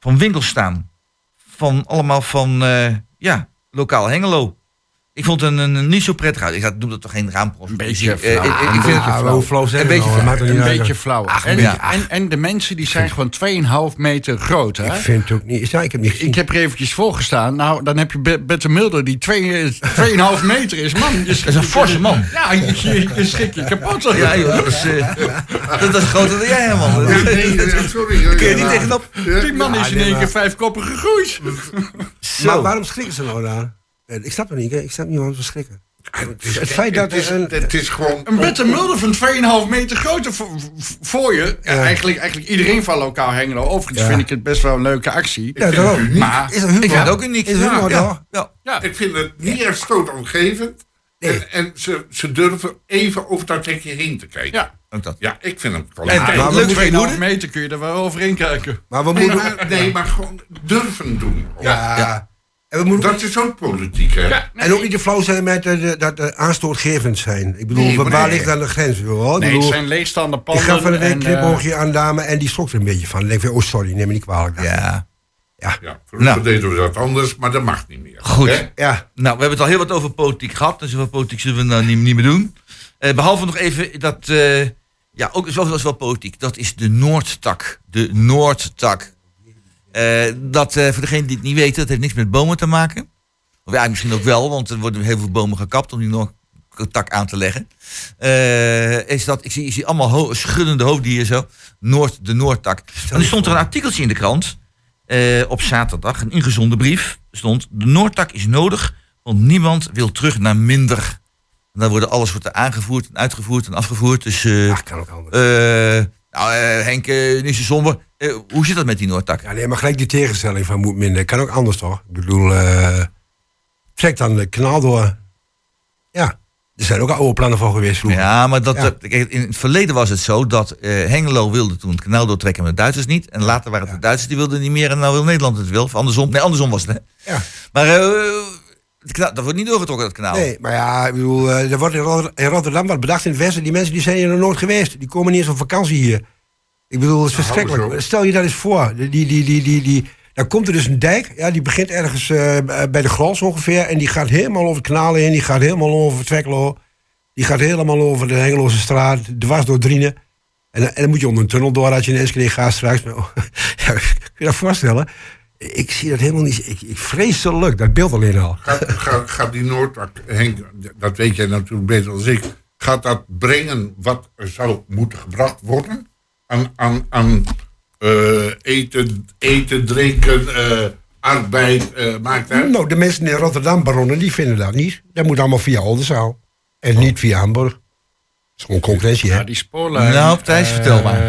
van winkels staan. Van allemaal van, ja, lokaal Hengelo. Ik vond het een, een, een niet zo prettig uit. Ik had, doe dat toch geen raamprostitutie? Een beetje Eh, flauw. ik, vind het hoe flauw zijn Een beetje flauw. Een beetje en, ja. en, en de mensen die zijn gewoon 2,5 meter groot. Hè? Ik vind het ook niet. Ja, ik heb niet. Ik heb er eventjes voor gestaan. Nou, dan heb je Be- Bette Mulder die 2,5 meter is. Man, je Dat is een forse man. Ja, je, je, je schrik je kapot. hoor. Ja, joh, dat is, eh, dat is groter dan jij, man. Ja, nee, sorry. Kun je niet tegenop. Die man is in één keer vijf koppen gegroeid. Maar waarom schrikken ze nou daar? Ik snap het niet. hè. Ik snap niet waarom ze schrikken. Het feit dat Het is, een... het is gewoon... Een Bette Mulder van 2,5 meter groter voor, voor je. Ja, Ja. eigenlijk, eigenlijk iedereen van lokaal Hengelo. Overigens Ja. vind ik het best wel een leuke actie. Ja, vind daarom. het uniek. Maar Is humor? Ik vind het ook uniek. Is humor, ja, ja. ja, Ik vind het niet erg stootaangevend. Nee. En, en ze, ze durven even over dat hekje heen te kijken. ja. Ook dat. Ja, ik vind het En- kwaliteit. Maar we leuk moeten- je 2,5 moeder. meter kun je er wel overheen kijken. Maar we Nee, moeten... maar, nee, maar gewoon durven doen. Ja. Ja. En we moeten... Dat is ook politiek, hè? En ook niet te flauw zijn met de- dat de aanstootgevend zijn. Ik bedoel, Nee, waar nee. ligt dan de grens? Hoor? Ik Nee, het bedoel, zijn leegstaande ik panden. gaf van de week knipoogje aan dame en die schrok er een beetje van. Ik, van, oh sorry, neem me niet kwalijk. Ja. Ja, vroeger Nou. deden we dat anders, maar dat mag niet meer. Goed. Hè? Ja, Nou, we hebben het al heel wat over politiek gehad. Dus over politiek zullen we nou niet, niet meer doen. Eh, behalve nog even dat... eh, ja, ook is wel, dat is wel politiek. Dat is de Noordtak. De Noordtak. Eh, dat, eh, voor degene die het niet weten, dat heeft niks met bomen te maken. Of ja, misschien ook wel, want er worden heel veel bomen gekapt om die Noordtak aan te leggen. Eh, is dat, ik zie, ik zie allemaal ho- schuddende hoofden hier zo. Noord, de Noordtak. En er stond er een artikeltje in de krant. op zaterdag, een ingezonden brief. stond: De Noordtak is nodig, want niemand wil terug naar minder. En dan worden alles wordt er aangevoerd en uitgevoerd en afgevoerd. Dus, ja kan ook anders. Nou, eh, Henk, eh, niet zo somber. Eh, hoe zit dat met die Noordtak? Ja, nee, maar gelijk die tegenstelling van moet minder. Kan ook anders toch? Ik bedoel, trek dan de kanaal door. Ja, er zijn ook al oude plannen voor geweest vroeger. Ja, maar dat, Ja. in het verleden was het zo dat Hengelo wilde toen het kanaal doortrekken, maar de Duitsers niet. En later waren het de Duitsers die wilden niet meer en nou wil Nederland het wel. Of andersom, nee, andersom was het. Hè? Ja. Maar dat wordt niet doorgetrokken, dat kanaal. Nee, maar ja, ik bedoel, eh, er wordt in Rot- in Rotterdam wat bedacht in het Westen. Die mensen die zijn hier nog nooit geweest. Die komen niet eens op vakantie hier. Ik bedoel, het is verschrikkelijk. zo. Stel je dat eens voor. Die, die, die, die, die, die- dan komt er dus een dijk. Ja, die begint ergens eh, bij de Grals ongeveer. En die gaat helemaal over het kanaal heen. Die gaat helemaal over Tweklo. Die gaat helemaal over de Hengeloze straat. Dwars door Drienen. En, dan- en dan moet je onder een tunnel door als je in Enschede gaat straks. (laughs) Kun je dat voorstellen? Ik zie dat helemaal niet. Ik, ik vreselijk, dat beeld alleen al. Gaat, gaat, gaat die Noordtak, Henk, dat weet jij natuurlijk beter dan ik. Gaat dat brengen wat er zou moeten gebracht worden? Aan, aan, aan eh, eten, eten, drinken, eh, arbeid, eh, maakt uit. Nou, de mensen in Rotterdam, baronnen, die vinden dat niet. Dat moet allemaal via Oldenzaal. En niet via Hamburg. Dat is gewoon concurrentie, hè? Ja, die spoorlijn. Nou, Thijs, vertel maar.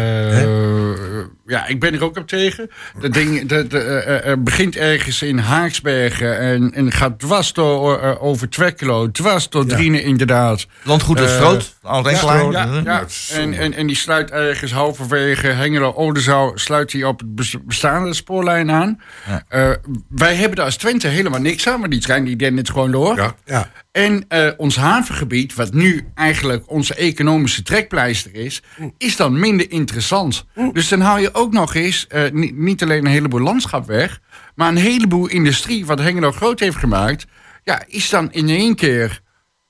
Ja, ik ben er ook op tegen. Dat ding dat, eh, eh, begint ergens in Haaksbergen en, en gaat dwars door over Twekkelo, dwars door Ja. Drienen inderdaad. Landgoed is groot, al Ja, klaar. ja, En, en, en die sluit ergens halverwege Hengelo Oldenzaal sluit hij op het bes- bestaande spoorlijn aan. Ja. Eh, wij hebben daar als Twente helemaal niks aan, maar die trein die dendert gewoon door. Ja. En eh, ons havengebied, wat nu eigenlijk onze economische trekpleister is, is dan minder interessant. Dus dan haal je ook nog eens eh, niet, niet alleen een heleboel landschap weg, maar een heleboel industrie, wat Hengelo groot heeft gemaakt, ja, is dan in één keer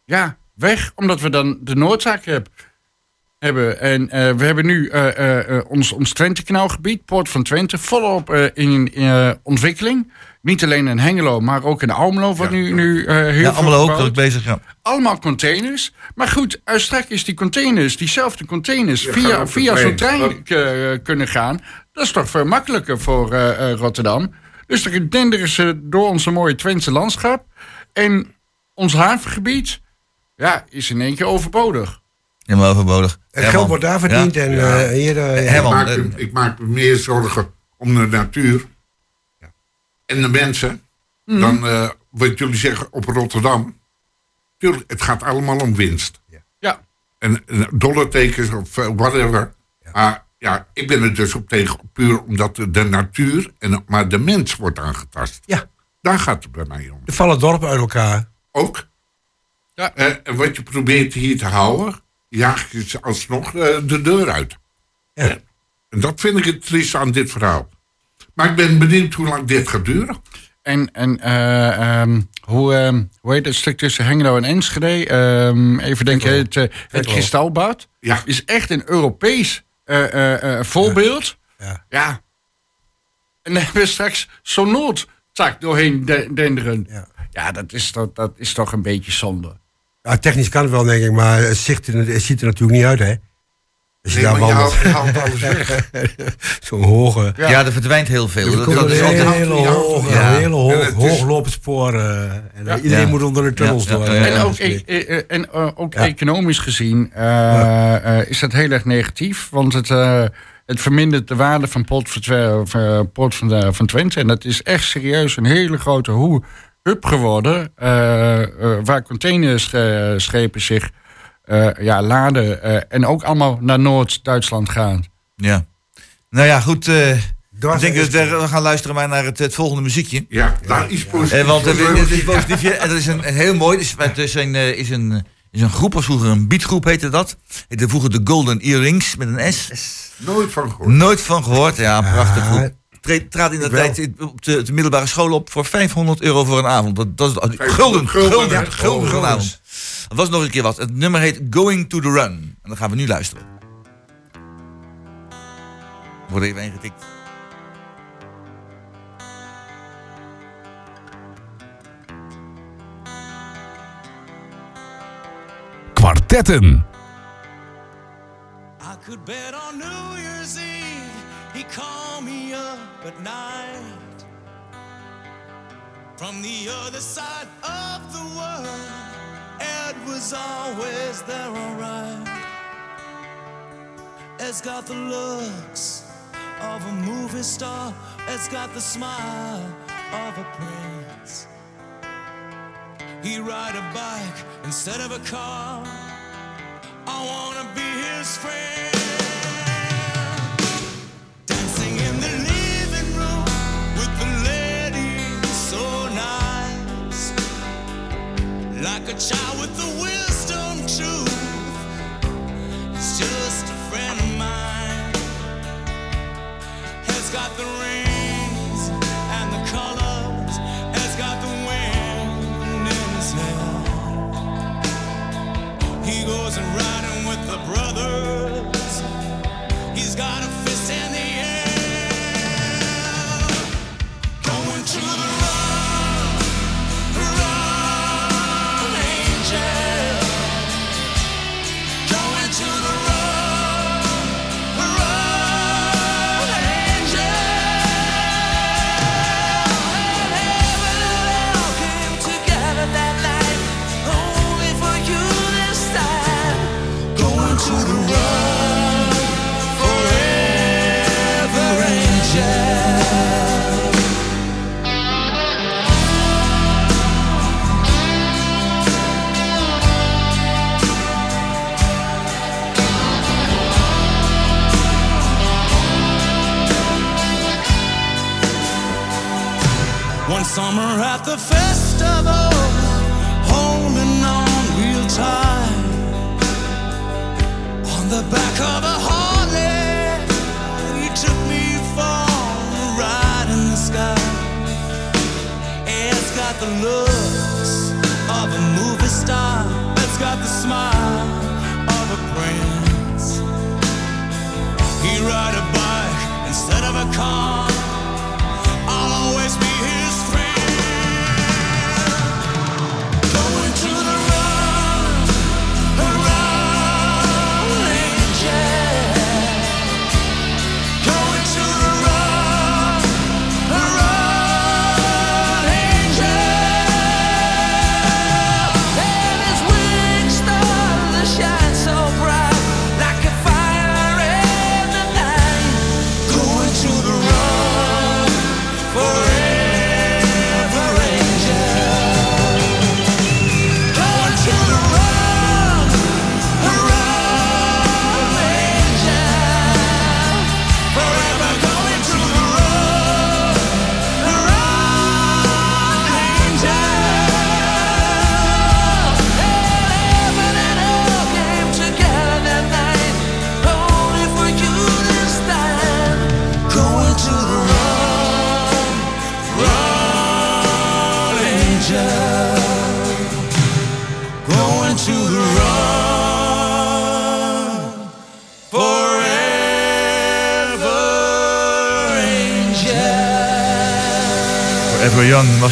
ja, weg, omdat we dan de noodzaak hebben. Hebben. En eh, we hebben nu eh, eh, eh, ons, ons Twente-kanaalgebied, Poort van Twente, volop eh, in eh, ontwikkeling. Niet alleen in Hengelo, maar ook in Almelo, wat Ja, nu, ja. nu eh, heel Ja, veel allemaal ook druk bezig. Ja. Allemaal containers. Maar goed, straks die containers, diezelfde containers, Ja, via, via zo'n trein. eh, kunnen gaan. Dat is toch veel makkelijker voor eh, eh, Rotterdam. Dus dan denderen ze door onze mooie Twentse landschap. En ons havengebied, ja, is in één keer overbodig. Helemaal overbodig. Het geld wordt daar verdiend Ja. en Ja. eh, hier... eh, Ik maak, me, ik maak me meer zorgen om de natuur en de mensen dan eh, wat jullie zeggen op Rotterdam. Tuurlijk, het gaat allemaal om winst. Ja, En, en dollartekens of whatever. Maar ja, ik ben er dus op tegen puur omdat de, natuur, en, maar de mens wordt aangetast. Ja. Daar gaat het bij mij om. Er vallen dorpen uit elkaar. Ook. Ja. En wat je probeert hier te houden, jaag je ze alsnog eh, de deur uit. Ja. En dat vind ik het trieste aan dit verhaal. Maar ik ben benieuwd hoe lang dit gaat duren. En, en eh, ehm, hoe, ehm, hoe heet het stuk tussen Hengelo en Enschede? Ehm, even denken, het, eh, het kristalbad Ja. is echt een Europees eh, eh, eh, voorbeeld. Ja. Ja. En dan hebben we straks zo'n noodtak doorheen de- denderen. Ja. Ja, dat, is toch, dat is toch een beetje zonde. Ja, technisch kan het wel, denk ik, maar het, ziet er, het ziet er natuurlijk niet uit, hè? Als je Nee, daar wandelt. (laughs) Zo'n hoge... Ja. er verdwijnt heel veel. Er Dat, komt dat is een altijd... hele ja, hoge, ja. hele hoog, hooglopend spoor. eh, en Ja. iedereen Ja. moet onder de tunnels door. En ook, spreken. e- e- en, eh, ook Ja. economisch gezien eh, eh, is dat heel erg negatief. Want het, eh, het vermindert de waarde van Port van, Port van, van Twente. En dat is echt serieus een hele grote hoe hub geworden. eh, eh, waar containerschepen zich eh, ja, laden. eh, en ook allemaal naar Noord-Duitsland gaan. Ja. Nou ja, goed. eh, ik denk dat we, we gaan luisteren maar naar het, het volgende muziekje. Ja, daar is positief. Eh, want dit is positiefje. En dat is een, een heel mooi. Dus, het is een, eh, is een, is een groep, was vroeger een beatgroep heette dat. Heette vroeger de Golden Earrings met een S. Nooit van gehoord. Nooit van gehoord. Ja, een prachtig Ah, groep. Treed- Trad in de tijd op de, de middelbare school op voor 500 euro voor een avond. Dat, dat is gulden, 500 gulden, gulden, gulden, hè? gulden voor een gulden. avond. Dat was nog een keer wat. Het nummer heet Going to the Run. En dan gaan we nu luisteren. Wordt even ingetikt. Kwartetten. I could bet on New at night from the other side of the world. Ed was always there, alright. Ed's got the looks of a movie star. Ed's got the smile of a prince. He ride a bike instead of a car. I wanna be his friend. Dancing in the Like a child with the wisdom truth. He's just a friend of mine. Has got the rings and the colors. Has got the wind in his hair. He goes and riding with the brothers.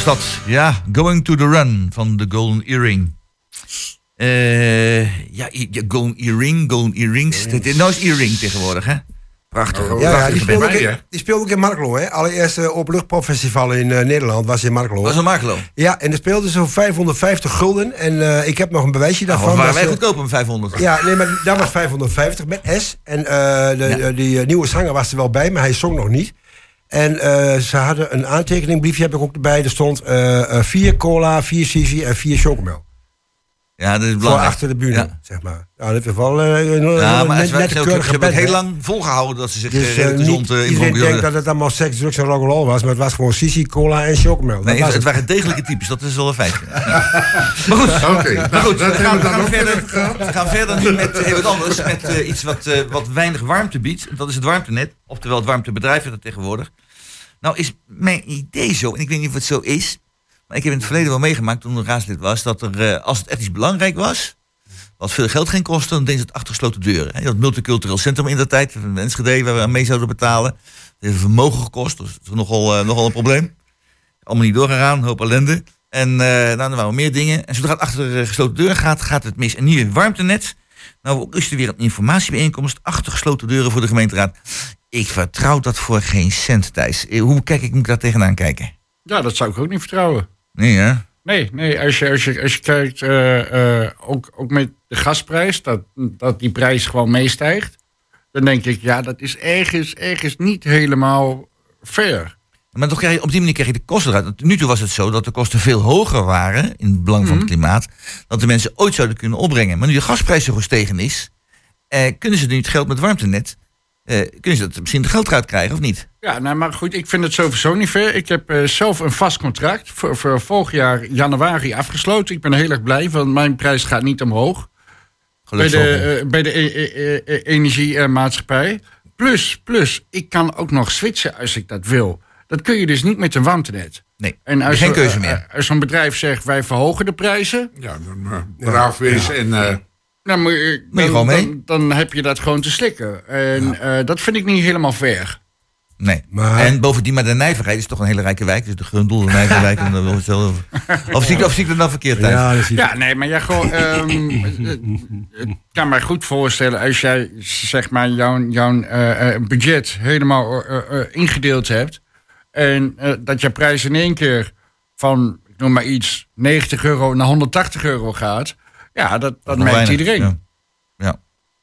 Was dat. Ja, Going to the Run van de Golden Earring. Eh, ja, Golden Earring, Golden Earrings. Dit is nou is Earring tegenwoordig, hè? Prachtig. Oh, Ja, die, speelde mij, in, hè? die speelde in Marklo, hè? Allereerste openluchtpopfestival in eh, Nederland was in Marklo. Was een Markelo. Ja, en er speelde zo 550 gulden. En eh, ik heb nog een bewijsje daarvan. Of waren dat wij ze- goedkoop om 500? Ja, nee, maar dat was 550 met S. En eh, de, Ja. eh, die eh, nieuwe zanger was er wel bij, maar hij zong nog niet. En eh, ze hadden een aantekeningbriefje, heb ik ook erbij. Er stond eh, eh, vier cola, vier sisi en vier chocomel. Ja, dat is Voor belangrijk. achter de bühne, Ja. zeg maar. Nou, dat is wel een, Ja, maar net, een keurige heel lang volgehouden dat ze zich Dus niet, gezond uh, iedereen denkt dat het allemaal seks, drugs en rock'n'roll was, maar het was gewoon sisi, cola en chocomel. Dat Nee, was het, het. waren degelijke types, dat is wel een feit. (laughs) maar goed, Oké, maar nou, goed dat we, gaan, we gaan verder, we gaan verder nu met heel wat anders. Met eh, iets wat, eh, wat weinig warmte biedt. Dat is het warmtenet, oftewel het warmtebedrijf dat tegenwoordig. Nou is mijn idee zo, en ik weet niet of het zo is... maar ik heb in het verleden wel meegemaakt toen ik raadslid was... dat er, eh, als het iets belangrijk was... wat veel geld ging kosten, dan deden ze het achter gesloten deuren. Dat multicultureel centrum in de tijd, in Enschede, waar we aan mee zouden betalen... dat heeft een vermogen gekost, dus dat is nogal, eh, nogal een probleem. Allemaal niet doorgegaan, een hoop ellende. En eh nou, er waren meer dingen. En zodra het achter gesloten deuren gaat, gaat het mis. En een warmtenet. Nou, is er weer een informatiebijeenkomst achter gesloten deuren voor de gemeenteraad. Ik vertrouw dat voor geen cent, Thijs. Eh, Hoe kijk ik, moet ik daar tegenaan kijken? Ja, dat zou ik ook niet vertrouwen. Nee, hè? Nee, nee als, je, als, je, als je kijkt, eh, eh, ook, ook met de gasprijs, dat, dat die prijs gewoon meestijgt. Dan denk ik, ja, dat is ergens, ergens niet helemaal fair. Maar toch krijg je, op die manier krijg je de kosten eruit. Nu toe was het zo dat de kosten veel hoger waren, in het belang van het klimaat, dat de mensen ooit zouden kunnen opbrengen. Maar nu de gasprijs zo gestegen is, eh, kunnen ze nu het geld met warmtenet, eh, kunnen ze dat misschien het geld eruit krijgen of niet? Ja, nou, maar goed, ik vind het sowieso niet fair. Ik heb eh, zelf een vast contract voor, voor volgend jaar januari afgesloten. Ik ben heel erg blij, want mijn prijs gaat niet omhoog. Bij Gelukkig. de, eh, bij de e- e- e- e- energiemaatschappij. Plus, plus, ik kan ook nog switchen als ik dat wil. Dat kun je dus niet met een warmtenet. nee, En als geen keuze meer. Als zo'n bedrijf zegt, wij verhogen de prijzen... Ja, dan uh, braaf wezen en... eh, Dan, moet je, Moet je dan, gewoon mee? dan, dan heb je dat gewoon te slikken. En eh, dat vind ik niet helemaal fair. Nee. Maar- En bovendien, maar de Nijverheid is toch een hele rijke wijk. Dus de Grundel, de Nijverwijk. (laughs) en dan het zelf. Of zie ik, of zie ik dat nou verkeerd uit? Ja, dat Ja, nee, maar jij gewoon. ehm, eh, ik kan me goed voorstellen als jij zeg maar jouw, jouw eh, eh, budget helemaal eh, eh, ingedeeld hebt. En eh, dat je prijs in één keer van, ik noem maar iets, 90 euro naar 180 euro gaat. Ja, dat, dat merkt weinig. iedereen. Ja. ja.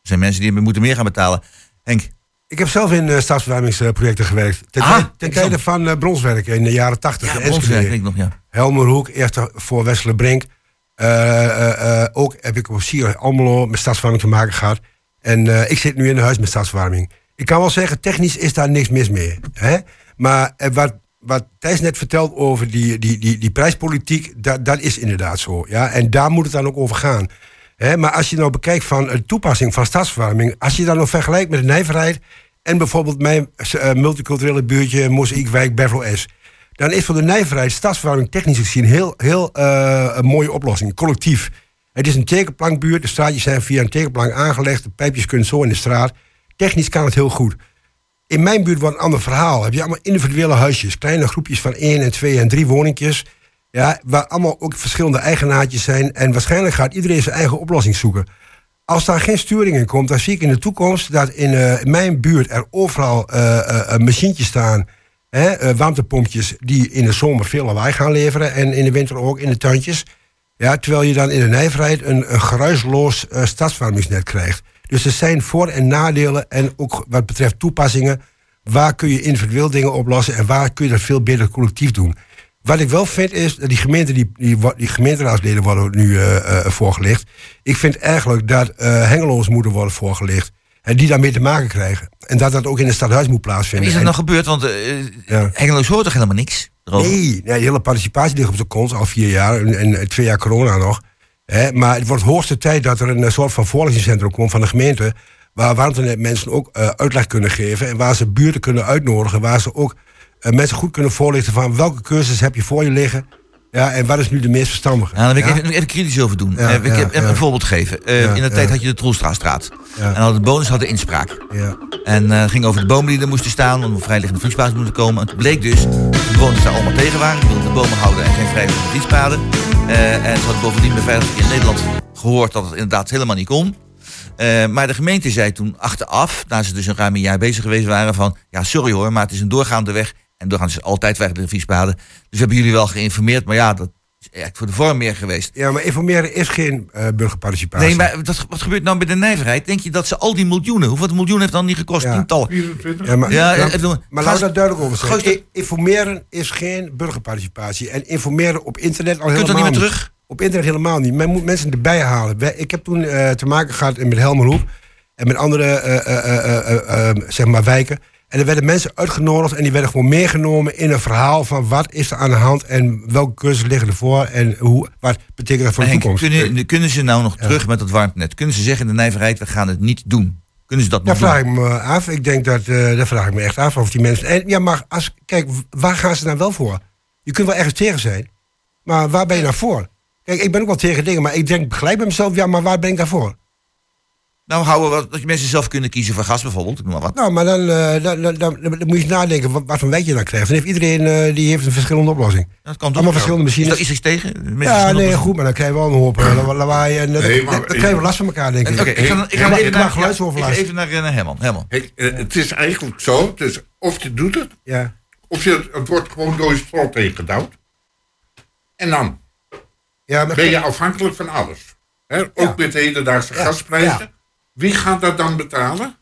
Er zijn mensen die moeten meer gaan betalen. Henk, Ik heb zelf in eh, stadsverwarmingsprojecten gewerkt. Ten, Ah, ten tijde van eh, bronswerken in de jaren 80. ja, bronswerk ik nog, ja. Helmerhoek, eerst voor Westerlebrink. Eh, eh, eh, ook heb ik op Sier Almelo met stadsverwarming te maken gehad. En eh, ik zit nu in een huis met stadsverwarming. Ik kan wel zeggen, technisch is daar niks mis mee. Hè? Maar wat, wat Thijs net vertelt over die, die, die, die prijspolitiek, dat, dat is inderdaad zo. Ja? En daar moet het dan ook over gaan. Maar als je nou bekijkt van de toepassing van stadsverwarming, als je dat nou vergelijkt met de nijverheid en bijvoorbeeld mijn eh, multiculturele buurtje Mozaïekwijk Beverly S dan is voor de nijverheid stadsverwarming technisch gezien heel, heel eh, een mooie oplossing, collectief. Het is een tekenplankbuurt, de straatjes zijn via een tekenplank aangelegd, de pijpjes kunnen zo in de straat. Technisch kan het heel goed. In mijn buurt wordt een ander verhaal. Heb je allemaal individuele huisjes, kleine groepjes van één en twee en drie woningjes. Ja, waar allemaal ook verschillende eigenaartjes zijn. En waarschijnlijk gaat iedereen zijn eigen oplossing zoeken. Als daar geen sturing in komt, dan zie ik in de toekomst dat in, eh, in mijn buurt er overal eh, machientjes staan. Hè, warmtepompjes die in de zomer veel lawaai gaan leveren. En in de winter ook in de tuintjes. Ja, terwijl je dan in de nijverheid een, een geruisloos stadswarmingsnet krijgt. Dus er zijn voor- en nadelen. En ook wat betreft toepassingen. Waar kun je individueel dingen oplossen en waar kun je dat veel beter collectief doen. Wat ik wel vind is, dat die, gemeente, die, die, gemeenteraadsleden worden nu eh, voorgelegd. Ik vind eigenlijk dat eh hengeloos moeten worden voorgelegd. En die daarmee te maken krijgen. En dat dat ook in het stadhuis moet En plaatsvinden. is dat nou gebeurd? Want Ja. Hengelo hoort toch helemaal niks? erover? Nee, nee, de hele participatie ligt op de kont al vier jaar en, en twee jaar corona nog. Maar het wordt hoogste tijd dat er een eh, soort van voorlichtingscentrum komt van de gemeente. Waar mensen ook eh, uitleg kunnen geven. En waar ze buurten kunnen uitnodigen. Waar ze ook eh, mensen goed kunnen voorlichten van welke cursus heb je voor je liggen. Ja, en wat is nu de meest verstandige? Ja, daar wil ik Ja? even, even kritisch over doen. Ja, Eh, ik heb een voorbeeld geven. Eh, in de tijd had je de Troelstraatstraat. En had de bonus had de inspraak. Ja. En eh, het ging over de bomen die er moesten staan, om vrijliggende fietspaden moeten komen. En het bleek dus dat de bewoners daar allemaal tegen waren. Die wilden de bomen houden en geen vrijliggende fietspaden. En ze hadden bovendien Verkeer in Nederland gehoord dat het inderdaad helemaal niet kon. Maar de gemeente zei toen achteraf, na ze dus een ruim een jaar bezig geweest waren, van ja, sorry hoor, maar het is een doorgaande weg. En doorgaans is altijd vrijliggende fietspaden. Dus we hebben jullie wel geïnformeerd, maar ja, dat is eigenlijk voor de vorm meer geweest. ja, maar informeren is geen eh, burgerparticipatie. Nee, maar dat, wat gebeurt nou met de nijverheid? Denk je dat ze al die miljoenen, hoeveel miljoen heeft dan niet gekost? Ja. Tientallen. 24? Ja, maar, Ja, ja, maar laat dat duidelijk over zijn. Informeren is geen burgerparticipatie. En informeren op internet al Je kunt helemaal dan niet meer terug. Op internet helemaal niet. Men moet mensen erbij halen. Ik heb toen eh, te maken gehad met Helmerhoek en met andere eh, eh, eh, eh, eh, zeg maar wijken. En er werden mensen uitgenodigd en die werden gewoon meegenomen in een verhaal van wat is er aan de hand en welke cursussen liggen ervoor en hoe, wat betekent dat voor de Henk, toekomst. kunnen, kunnen ze nou nog terug met dat warmtenet? Kunnen ze zeggen in de nijverheid, we gaan het niet doen? Kunnen ze dat nog doen? vraag ik me af. Ik denk dat, eh daar vraag ik me echt af of die mensen. En ja, maar als, kijk, waar gaan ze dan wel voor? Je kunt wel ergens tegen zijn, maar waar ben je nou voor? Kijk, ik ben ook wel tegen dingen, maar ik denk gelijk bij mezelf, ja, maar waar ben ik daarvoor? Nou, houden we wat, dat je mensen zelf kunnen kiezen voor gas bijvoorbeeld. Ik noem maar wat. Nou, maar dan, eh, dan, dan, dan, dan moet je eens nadenken wat, wat voor wijk je dan krijgt. Dan heeft iedereen eh, die heeft een verschillende oplossing. Dat kan toch? Allemaal verschillende Is machines. daar iets tegen? Mensen Ja, nee, goed, maar dan krijgen we wel een hoop la- lawaai. En, Nee, dan- maar- dan krijgen we last van elkaar, denk ik. Oké, ik ga, ik ga Ja, even naar, geluidsoverlast. ik even naar, naar Herman. Herman. Hey, het is eigenlijk zo, dus of je doet het, Ja. of je, het wordt gewoon door je strot heen gedouwd. En dan Ja, ben je afhankelijk van alles. Hè? Ook Ja. met de hedendaagse Ja, gasprijzen. Wie gaat dat dan betalen?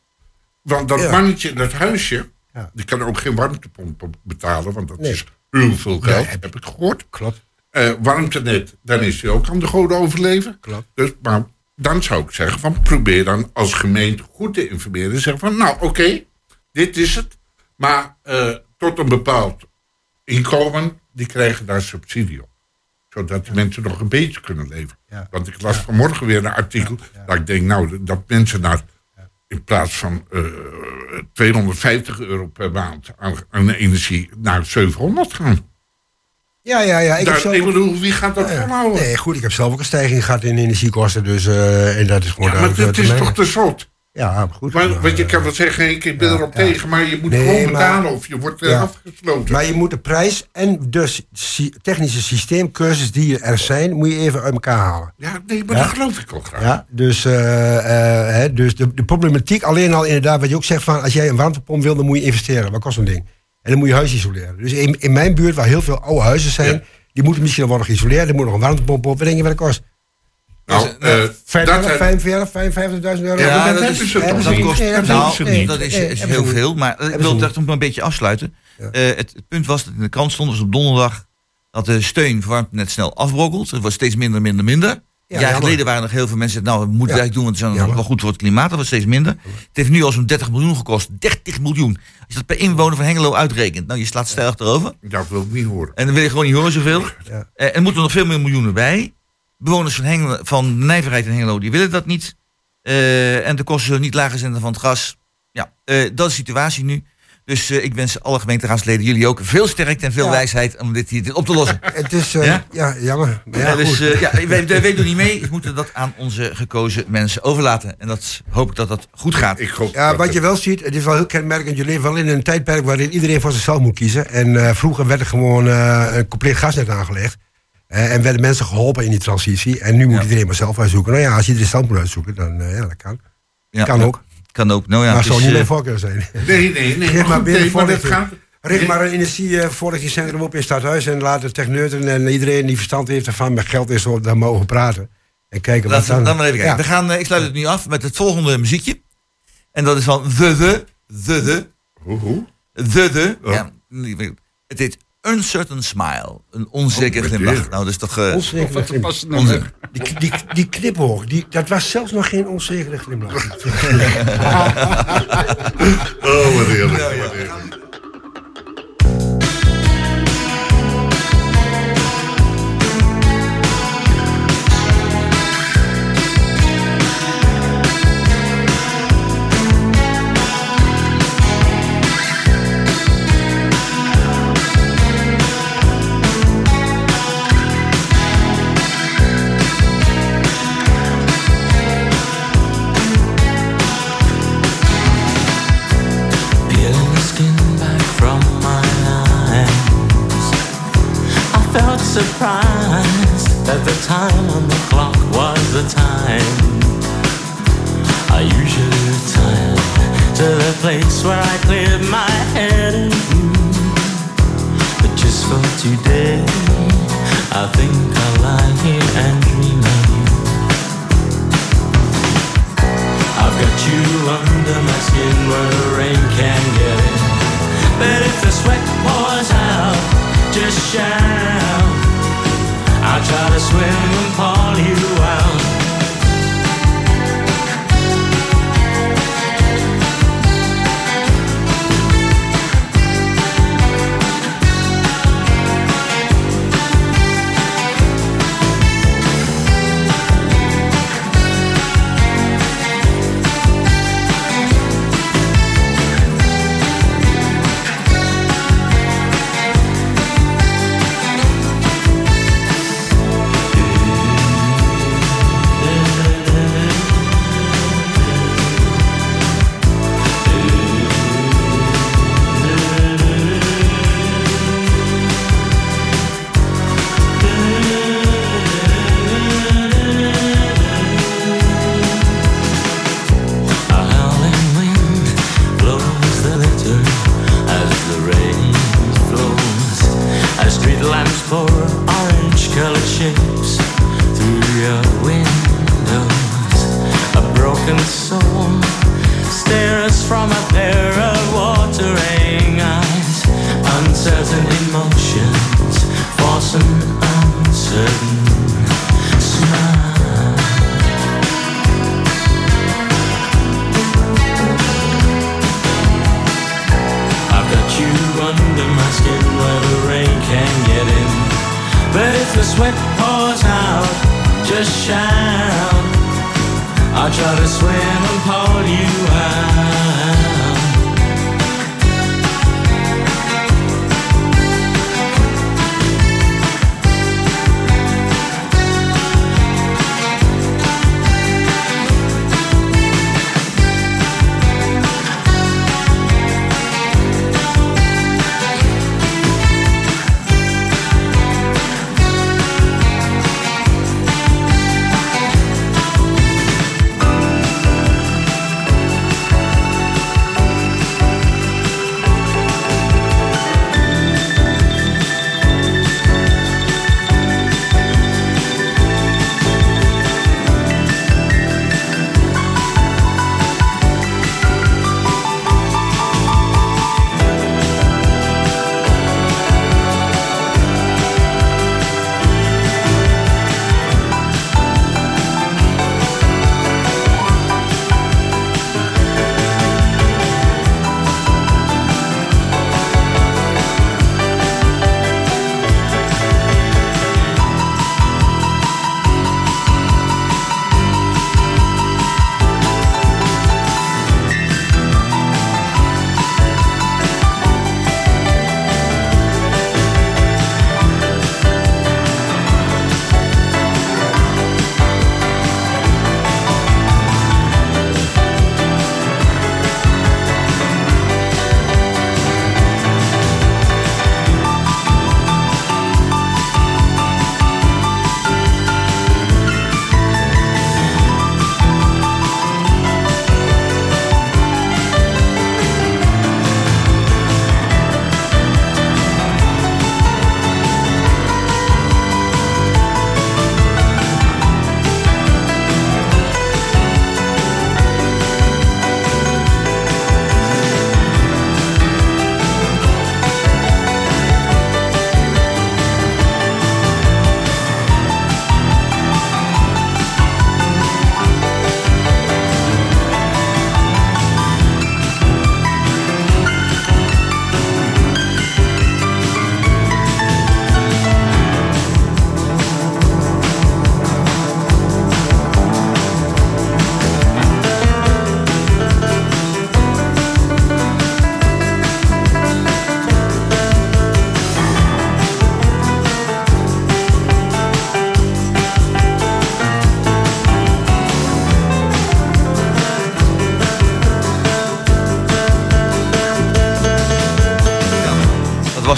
Want dat mannetje in dat huisje, die kan ook geen warmtepomp betalen, want dat Nee. is heel veel geld, heb ik gehoord. klopt. Eh, warmtenet, dan is hij ook aan de goden overleven. Klopt. Dus, maar dan zou ik zeggen, van, probeer dan als gemeente goed te informeren. En zeggen van, nou oké, dit is het. Maar eh, tot een bepaald inkomen, die krijgen daar subsidie op. Zodat die mensen nog een beetje kunnen leven. Ja. Want ik las vanmorgen weer een artikel. Dat ik denk, nou, dat mensen naar, in plaats van eh, 250 euro per maand aan, aan energie, naar 700 gaan. Ja, ja, ja. Ik heb Daar, zelf ik bedoel, wie gaat dat volhouden? Nee, goed, ik heb zelf ook een stijging gehad in energiekosten, dus eh, en dat is gewoon Ja, maar het is toch te zot? Ja, goed. Maar, want je kan wel zeggen, ik ben ja, erop ja. tegen, maar je moet Nee, gewoon maar- betalen of je wordt eh, Ja. afgesloten. Maar je moet de prijs en de sy- technische systeemcursus die er zijn, moet je even uit elkaar halen. ja, nee, maar dat geloof ik wel graag. Ja, dus, eh, eh, hè, dus de, de problematiek alleen al inderdaad, wat je ook zegt van als jij een warmtepomp wil, dan moet je investeren. Wat kost zo'n ding? En dan moet je huis isoleren. Dus in, in mijn buurt, waar heel veel oude huizen zijn, die moeten misschien worden geïsoleerd. Er moet nog een warmtepomp op. Wat denk je wat dat kost? Nou, eh, 45, heb- 45, 55.000 euro? Ja, dat is, dat kost, nou, dat is, hebben heel veel. Maar ik wil dat nog een beetje afsluiten. Ja. Eh, het, het punt was dat in de krant stond, was op donderdag, dat de steun voor warmtenet snel afbrokkelt. Het wordt steeds minder, minder, minder. Een jaar geleden waren er nog heel veel mensen nou, we moeten Ja. het eigenlijk doen, want het is Jammer. wel goed voor het klimaat. Dat wordt steeds minder. Het heeft nu al zo'n 30 miljoen gekost. 30 miljoen. Als je dat per inwoner van Hengelo uitrekent, nou, je slaat stijl erover. Dat wil ik niet horen. En dan wil je gewoon niet horen zoveel. Ja. Eh, er moeten nog veel meer miljoenen bij. Bewoners van, Hengelo, van de Nijverheid in Hengelo, die willen dat niet. Eh, en de kosten zullen niet lager zijn dan van het gas. Ja, eh, dat is de situatie nu. Dus eh, ik wens alle gemeenteraadsleden, jullie ook, veel sterkte en veel Ja. wijsheid om dit hier dit op te lossen. (laughs) Het is, eh, Ja? ja? jammer. Ja, Ja, dus goed. ja, wij, wij wij doen niet mee. We moeten dat aan onze gekozen mensen overlaten. En dat hoop ik dat dat goed gaat. Ik hoop Ja, dat wat het- je wel ziet, het is wel heel kenmerkend. Je leeft wel in een tijdperk waarin iedereen voor zichzelf moet kiezen. En eh, vroeger werd er gewoon eh, een compleet gasnet aangelegd. Eh, en werden mensen geholpen in die transitie. En nu moet Ja. iedereen maar zelf uitzoeken. Nou ja, als je iedereen zelf moet uitzoeken, dan uh, ja, dat kan. Ja, kan ja, ook. Kan ook. Nou ja, maar het het zou is, niet eh, mijn voorkeur zijn. (laughs) Nee, nee, nee. Maar binnen maar dat voorlichting. gaat... Richt maar een energievoorlichtingscentrum op in Stadhuis. En laat de techneuten en iedereen die verstand heeft ervan met geld is, daar mogen praten. En kijken wat Laten we dan... dan maar even kijken. Ja. We gaan, eh, ik sluit het nu af met het volgende muziekje. En dat is van The The. The The. Hoe? The The. Oh. Ja, het heet Uncertain Smile. Een onzeker Oh, glimlach. Nou, dat is toch... Onzekere Wat glimlach. onzeker. Die, die, die die, dat was zelfs nog geen onzekere glimlach. (laughs) (laughs) Oh, wat heerlijk. wat heerlijk. Place where I cleared my head of you. But just for today, I think I'll lie here and dream of you. I've got you under my skin where the rain can get in. But if the sweat pours out, just shout. I'll try to swim and pull you out.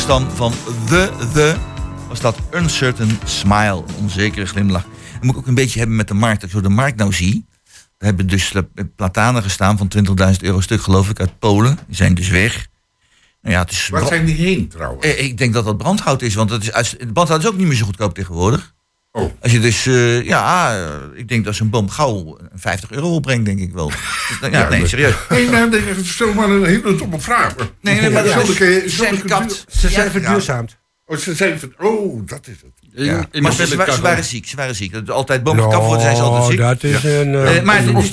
Dan van The The, was dat Uncertain Smile, een onzekere glimlach. Dat moet ik ook een beetje hebben met de markt. Als ik zo de markt nou zie, Er hebben dus platanen gestaan van 20.000 euro stuk, geloof ik, uit Polen. Die zijn dus weg. Nou ja, het is Waar zijn die heen trouwens? Eh, Ik denk dat dat brandhout is, want het is, brandhout is ook niet meer zo goedkoop tegenwoordig. Oh. Als je dus, eh, ja, eh, ik denk dat zo'n boom gauw 50 euro opbrengt, denk ik wel. (laughs) Dus, ja, nee, maar- serieus. Nee, nou, dat is zomaar een hele domme vraag. Nee, nee, maar Ja, dat is, ze zijn duur- Ze zijn Ja, verduurzaamd. Oh, ze zijn van, oh, dat is het. Ja. in Maar de ze, ze, ze waren ziek, ze waren ziek. Dat altijd bomen gekapt worden, zijn ze altijd ziek. dat is een... eh, Eh, maar die, markt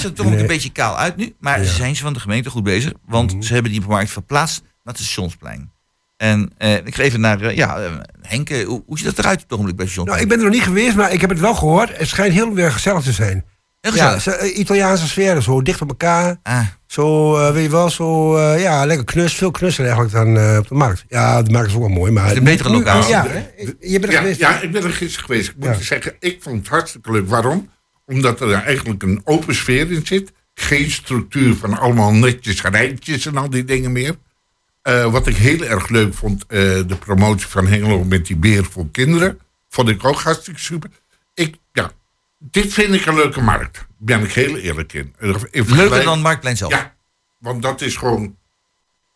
ziet er toch Nee. een beetje kaal uit nu. Maar ze zijn ze van de gemeente goed bezig. Want Mhm. ze hebben die markt verplaatst naar het stationsplein. En eh, ik ga even naar, eh, ja, eh, Henk, hoe, hoe ziet dat eruit op het ogenblik bij het nou, ik ben er nog niet geweest, maar ik heb het wel gehoord. Het schijnt heel weer gezellig te zijn. Heel Ja, gezellig. ze- eh, Italiaanse sfeer, zo dicht op elkaar. Ah, Zo, weet je wel, zo, ja, lekker knus. Veel knusser eigenlijk dan eh, op de markt. Ja, de markt is ook wel mooi, maar... Het is een betere locatie. Ja, hè? je bent er Ja, geweest. ja, ik ben er gisteren geweest. Ik moet Ja. je zeggen, ik vond het hartstikke leuk. Waarom? Omdat er eigenlijk een open sfeer in zit. Geen structuur van allemaal netjes rijtjes en al die dingen meer. Eh, wat ik heel erg leuk vond, eh, de promotie van Hengelo met die beer voor kinderen. Vond ik ook hartstikke super. Ik, ja, dit vind ik een leuke markt. Ben ik heel eerlijk in. In leuker dan Marktplein zelf. Ja, want dat is gewoon,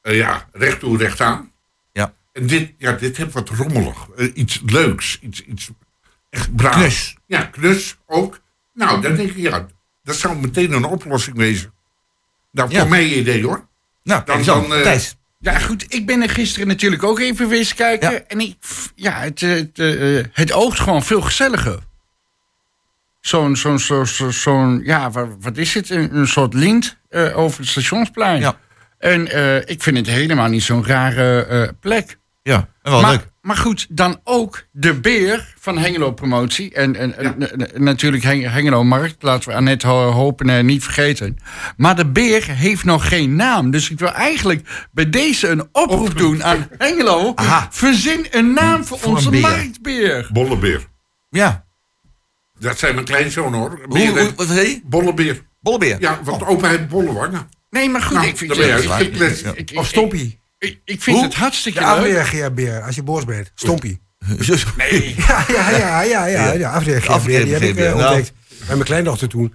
eh, ja, recht toe, recht aan. Ja. En dit, ja, dit heeft wat rommelig. Eh, iets leuks. Iets, iets echt braaf. Knus. Ja, knus ook. Nou, dan denk ik, ja, dat zou meteen een oplossing wezen. Nou, Ja. voor mij idee hoor. Nou, Dan- dan, eh, Thijs. Ja, goed. Ik ben er gisteren natuurlijk ook even wezen kijken. Ja. En ik, ja, het, eh, het, eh, het oogt gewoon veel gezelliger. Zo'n, zo'n, zo'n, zo'n, ja, wat, wat is het? Een, een soort lint eh, over het stationsplein. Ja. En eh, ik vind het helemaal niet zo'n rare eh, plek. Ja, en wel maar, leuk. maar goed, dan ook de beer van Hengelo Promotie. En, en, en- en natuurlijk Heng- Hengelo Markt. Laten we Annette Ho- hopen en niet vergeten. Maar de beer heeft nog geen naam. Dus ik wil eigenlijk bij deze een oproep doen aan Hengelo. Aha. Verzin een naam voor, onze beer. marktbeer. Bollebeer. Ja. Dat zijn mijn kleinzoon hoor. Hoe, Beren- hoe, wat je? Bollebeer. Bollebeer. Ja, want opa heeft bolle wangen. Nee, maar goed, Nou, ik vind, dan ben je ik- ik- uitgepleist. ik- ik- Of Stompie. Ik- ik vind Hoe? het hartstikke De leuk. afreageerbeer, als je boos bent. Stompie. (laughs) Nee. (laughs) Ja, ja, ja, ja, ja. De afreageerbeer, die heb ik eh, afreageerbeer, nou. ontdekt. Bij mijn kleindochter toen.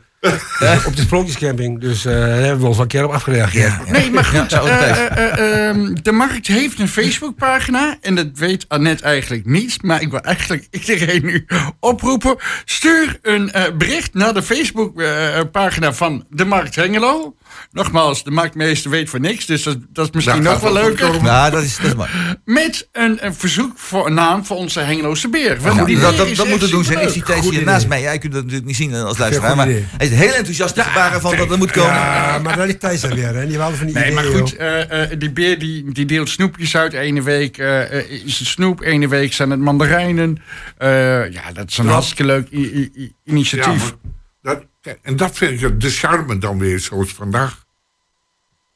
Op de sprookjescamping. Dus eh, daar hebben we ons wel een keer op afgereageerd. Nee, maar goed. Ja, eh, eh, eh, ehm, de markt heeft een Facebookpagina. En dat weet Annette eigenlijk niet. Maar ik wil eigenlijk (laughs) iedereen nu oproepen. Stuur een eh, bericht naar de Facebookpagina van de Markt Hengelo. Nogmaals, de marktmeester weet voor niks. Dus dat, dat is misschien Nou, nog wel leuker. Ja, dat is, dat is mooi. Met een, een verzoek voor een naam voor onze Hengeloze beer. Want Ja, die dat, dat, dat echt moet het doen zijn. Ik zie superleuk. Thijs hier naast mij. Jij kunt dat natuurlijk niet zien als luisteraar. Maar hij is heel enthousiast gebaren van dat er moet komen. Ja, maar dat is Thijs dan weer. Hè. Die hadden van die Nee, maar goed, eh, eh, die beer die, die deelt snoepjes uit. Ene week eh, is het snoep, ene week zijn het mandarijnen. Eh, ja, dat is een hartstikke leuk Ja, initiatief. dat, en dat vind ik de charme dan weer zoals vandaag.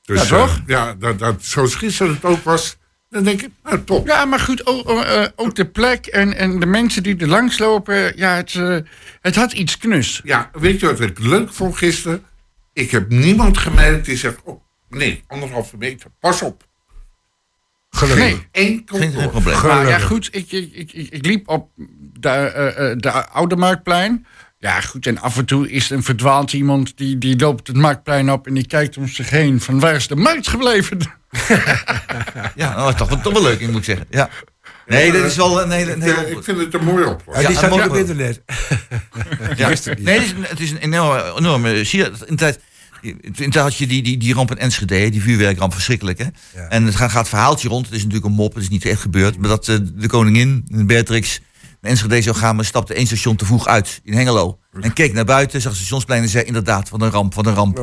Dus, Ja, toch? ja, dat, dat, zoals gisteren het ook was. Dan denk ik, nou top. Ja, maar goed, ook, eh, ook de plek en, en de mensen die er langs lopen. Ja, het, eh, het had iets knus. Ja, weet je wat ik leuk vond gisteren? Ik heb niemand gemerkt die zegt, oh, nee, anderhalve meter, pas op. Gelukkig. Nee. Eén Geen, probleem. Maar ja, goed, ik, ik, ik, ik liep op de, eh, eh, de Oude Marktplein. Ja, goed, en af en toe is er een verdwaald iemand die, die loopt het Marktplein op en die kijkt om zich heen van waar is de markt gebleven? (laughs) Ja, dat was toch, wel- toch wel leuk, moet ik zeggen. Ja. Nee, dat is wel een hele... Een hele ik vind het een mooie oplossing. Ja, die staat mooi- op internet. (laughs) ja. wist het niet. Nee, het is, een- het is een enorme... enorme zie je, in tijd, in tijd had je die, die, die ramp in Enschede, die vuurwerkramp, verschrikkelijk. Hè? Ja. En het gaat, gaat het verhaaltje rond. Het is natuurlijk een mop, het is niet echt gebeurd. Maar dat eh, de koningin, Beatrix, zou gaan... maar stapte één station te vroeg uit in Hengelo. En keek naar buiten, zag stationsplein en zei... inderdaad, wat een ramp, wat een ramp.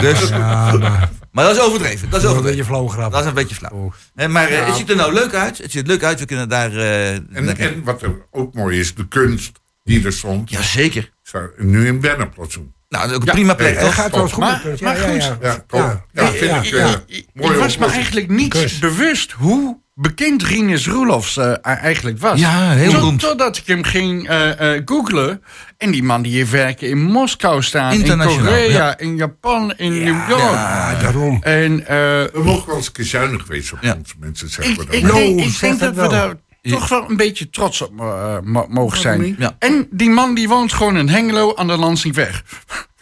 Dus, Ja, maar maar dat is overdreven. Dat is dat is een overdreven. beetje flauw grap. Dat is een beetje flauw. Oh. Hè, maar eh, het ziet er nou leuk uit. Het ziet er leuk uit. We kunnen daar... eh En, wat er ook mooi is, de kunst die er stond, Jazeker. nu in Bernaplatsoen. Nou, ook een Ja, prima plek, eh, Het toch? gaat trouwens goed Maar- goed. ja. Ja, toch? Ja. Ja, vind Ja, ik was me eigenlijk niet bewust hoe bekend Rinus Roelofs eh, eigenlijk was. Ja, heel Tot- beroemd. Totdat ik hem ging eh, eh, googlen. En die man die heeft werken in Moskou staan. In Internationaal, Korea, ja. in Japan, in New York. Ja, daarom. En eh, We mogen wel eens een keer zuinig wezen op Ja. onze mensen, zeggen we dan. ik denk, Nou, ik denk dat dat we daar toch wel een beetje trots op mo- mogen zijn. En die man die woont gewoon in Hengelo aan de Lansingweg.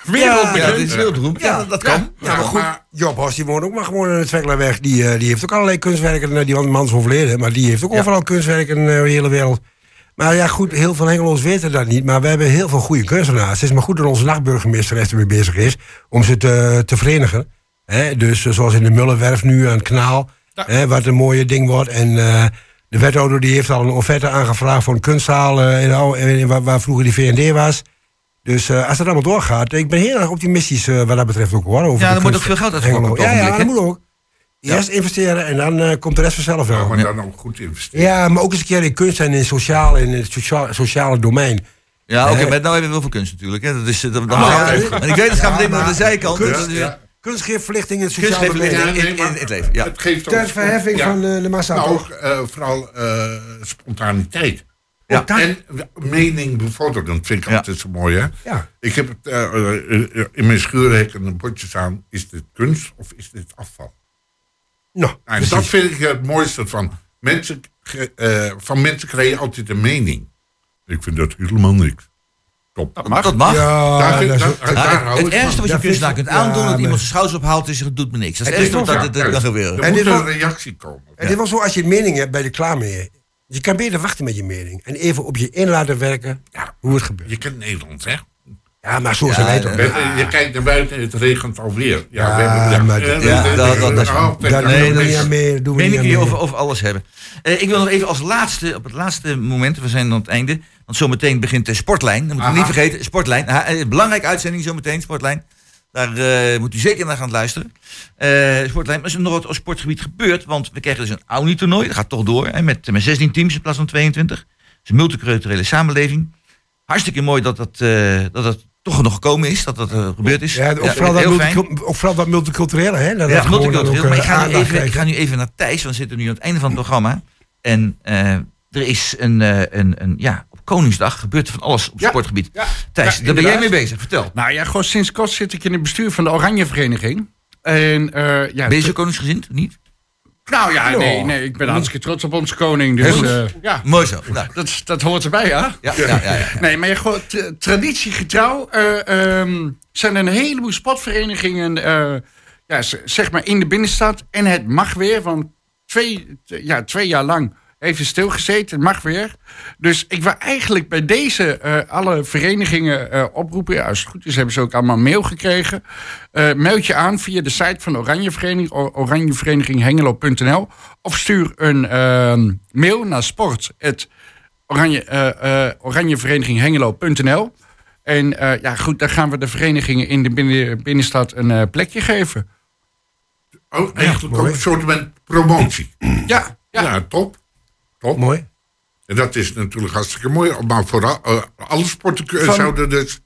Ja, Wereldbekend. dat is wereldberoemd. Ja, dat kan. Ja, maar goed, Job Hos, die woont ook maar gewoon in de Tweklerweg. Die, eh, die heeft ook allerlei kunstwerken. eh, Die man is overleden, maar die heeft ook overal kunstwerken in eh, de hele wereld. Maar ja, goed, heel veel Hengeloos weten dat niet. Maar we hebben heel veel goede kunstenaars. Het is maar goed dat onze nachtburgemeester echt ermee bezig is om ze te, te verenigen. Hè, dus zoals in de Mullenwerf nu aan het kanaal, hè, wat een mooie ding wordt. En de wethouder die heeft al een offerte aangevraagd voor een kunstzaal in, in- waar, waar vroeger die VND was. Dus eh, als dat allemaal doorgaat, ik ben heel erg optimistisch eh, wat dat betreft ook hoor. Over Ja, er moet ook veel geld op Ja, het ja, dat moet ook. Eerst investeren en dan eh, komt de rest vanzelf wel. Ja, maar dan ook goed investeren. Ja, maar ook eens een keer in kunst en in, sociaal, in het sociaal, sociale domein. Ja, oké, maar nou hebben we wel voor kunst natuurlijk. Hè. Dat is, eh, dan, Ah, ja. en ik weet, het gaat meteen Ja, naar de zijkant. kunst- Dat Ja. Geeft verlichting in het sociale domein. verlichting. in- in- in het leven, ja. Het geeft ook... Ter verheffing Ja. van eh, de massa. Nou, toch? eh, vooral eh, spontaniteit. Ja. Dat- En mening bevorderen, vind ik Ja. altijd zo mooi, hè? ja. Ik heb het, eh, eh, eh, in mijn schuurhek een bordje staan. Is dit kunst of is dit afval? Nou, dat vind ik het mooiste van. Mensen, eh, van mensen krijg je altijd een mening. Ik vind dat helemaal niks. Top. Dat mag. Dat mag. Ja, daar dat het ik ergste wat je kunstenaar kunt aandoen, dat iemand zijn schouders ophoudt en zegt het doet me niks. Dat is Het het is ergste dat het dat gebeuren. Er moet een reactie komen. En dit was zo, als je een mening hebt, ben je er klaar mee. Je kan beter wachten met je mening. En even op je in laten werken Ja. hoe het gebeurt. Je kent Nederland, hè? Ja, maar zo Ja, zijn wij eh, toch. Eh, Je kijkt naar buiten en het regent alweer. Ja, we hebben, maar- eh, Ja, eh, dat- eh, dat- dat Daar doen de we niet mensen. aan mee. Doen we niet kun aan je mee. over, over alles hebben. Eh, ik wil nog even als laatste, op het laatste moment, we zijn aan het einde. Want zometeen begint de Sportlijn. Dat moet u Aha. niet vergeten. Sportlijn. Eh, belangrijke uitzending zometeen, Sportlijn. Daar eh, moet u zeker naar gaan luisteren. Eh, Sportlijn. Maar is nog wat op sportgebied gebeurd. Want we krijgen dus een Audi-toernooi. Dat gaat toch door. Hè, met, met 16 teams in plaats van 22. Het is een multiculturele samenleving. Hartstikke mooi dat dat, eh, dat, dat toch nog gekomen is. Dat dat gebeurd is. Ja, ook, vooral dat ook vooral dat multiculturele, hè? Dat Ja, multicultureel. Maar ik ga, nu even, ik ga nu even naar Thijs, want we zitten nu aan het einde van het programma. En er is een, een, een, ja, Koningsdag gebeurt er van alles op Ja. sportgebied. Ja, Thijs, daar ben jij mee bezig. Vertel. Nou ja, gewoon sinds kort zit ik in het bestuur van de Oranje Vereniging. En, eh, ja, Ben je zo koningsgezind? of Niet? Nou ja, nee, nee, ik ben hartstikke trots op onze koning. Dus eh, ja, Mooi zo. Nou, dat, dat hoort erbij, ja. ja, ja, ja, ja. Nee, maar je gewoon tra- traditiegetrouw eh, ehm, zijn er een heleboel sportverenigingen, ja, zeg maar in de binnenstad. En het mag weer, want twee, ja, twee jaar lang het stilgezeten. Het mag weer. Dus ik wil eigenlijk bij deze eh, alle verenigingen eh, oproepen. Ja, als het goed is, hebben ze ook allemaal een mail gekregen. Eh, meld je aan via de site van Oranje Vereniging, oranjevereniginghengelo.nl. Of stuur een ehm, mail naar sport oranje, eh, eh, oranjevereniginghengelo.nl. En eh, ja, goed, dan gaan we de verenigingen in de binnen, binnenstad een eh, plekje geven. Oh, eigenlijk ook een soort van promotie. Ja, ja. Ja, top. Top. Mooi. En dat is natuurlijk hartstikke mooi. Maar vooral, eh, alle sporten Van- zouden dus...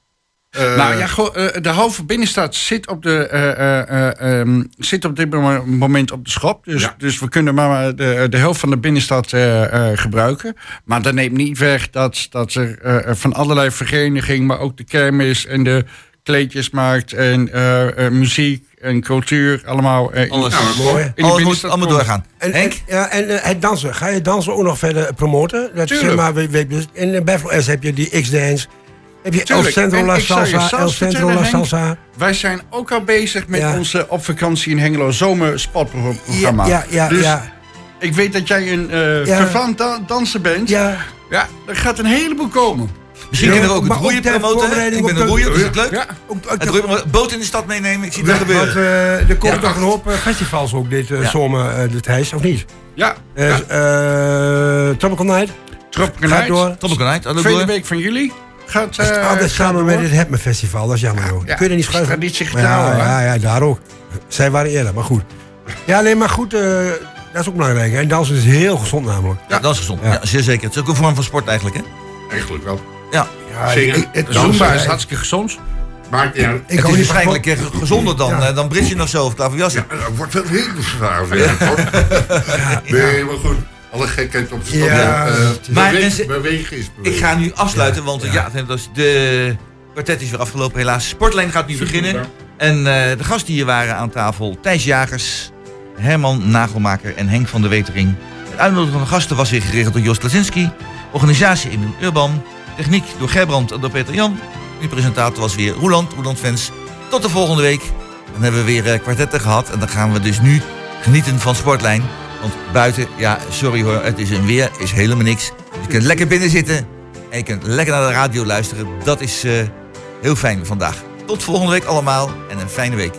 eh, nou ja, goh, eh, de halve binnenstad zit op, de, eh, eh, eh, ehm, zit op dit mo- moment op de schop. Dus, Ja. dus we kunnen maar de, de helft van de binnenstad gebruiken. Maar dat neemt niet weg dat, dat er van allerlei verenigingen... maar ook de kermis en de kleedjesmarkt en muziek en cultuur... allemaal eh, in- Alles, Nou, Mooi. alles moet allemaal doorgaan. En, Henk? en- ja, en eh, het dansen. Ga je dansen ook nog verder promoten? Dat Tuurlijk. zeg maar, we, we, dus in Buffalo S heb je die X-Dance. Heb je El. Centro En La Salsa, El Centro La Salsa. Wij zijn ook al bezig met Ja. onze op vakantie in Hengelo Ja, zomersportprogramma. ja, ja, dus ja. ik weet dat jij een eh Ja. danser bent. Ja. ja. er gaat een heleboel komen. Misschien kunnen we ook het roeien promoten. Ik ben een roeier, dus is het leuk? Ja. Het boot in de stad meenemen, ik zie het Ja, gebeuren. want eh, er Ja. toch een hoop eh, festivals ook dit eh, Ja. zomer, eh dit huis, of niet? Ja, Eh eh, Tropical Night Tropical gaat Night. door. Kan uit. Tweede week van juli gaat, Dat eh, altijd gaat samen door. met het Hepme Festival, dat is jammer joh. ja, Kun je er niet schuiven? traditiegetrouw, ja, hè? ja, ja, daar ook. Zij waren eerder, maar goed. Ja, nee, maar goed, eh, dat is ook belangrijk. hè. En dansen is heel gezond namelijk. Ja, dat is gezond. Ja. Ja. zeer zeker. Het is ook een vorm van sport eigenlijk, hè? Eigenlijk wel. Ja. Ja, ik- Dansen. Zumba is ik- hartstikke gezond. Maakt uit. Ik het is van- waarschijnlijk gezonder dan, Ja. eh, dan Britje of zo, of klaverjassen. Ja, dat wordt wel heel zwaar weer? (laughs) Nee, maar goed. Alle gekheid op de stap. Ja, Eh, het is- Maar bewe- mensen- bewegen is bewegen. Ik ga nu afsluiten, want eh, ja, dat is de kwartet is weer afgelopen helaas. Sportlijn gaat nu beginnen. En eh, de gasten hier waren aan tafel Thijs Jagers, Herman Nagelmaker en Henk van der Wetering. Het uitnodigen van de gasten was weer geregeld door Joost Klasinski. Organisatie Emil Urban. Techniek door Gerbrand en door Peter Jan. Uw presentator was weer Roeland, Roeland Fans. Tot de volgende week. Dan hebben we weer eh, kwartetten gehad. En dan gaan we dus nu genieten van Sportlijn. Want buiten, ja, sorry hoor, het is een weer, is helemaal niks. Je kunt lekker binnen zitten en je kunt lekker naar de radio luisteren. Dat is eh, heel fijn vandaag. Tot volgende week allemaal en een fijne week.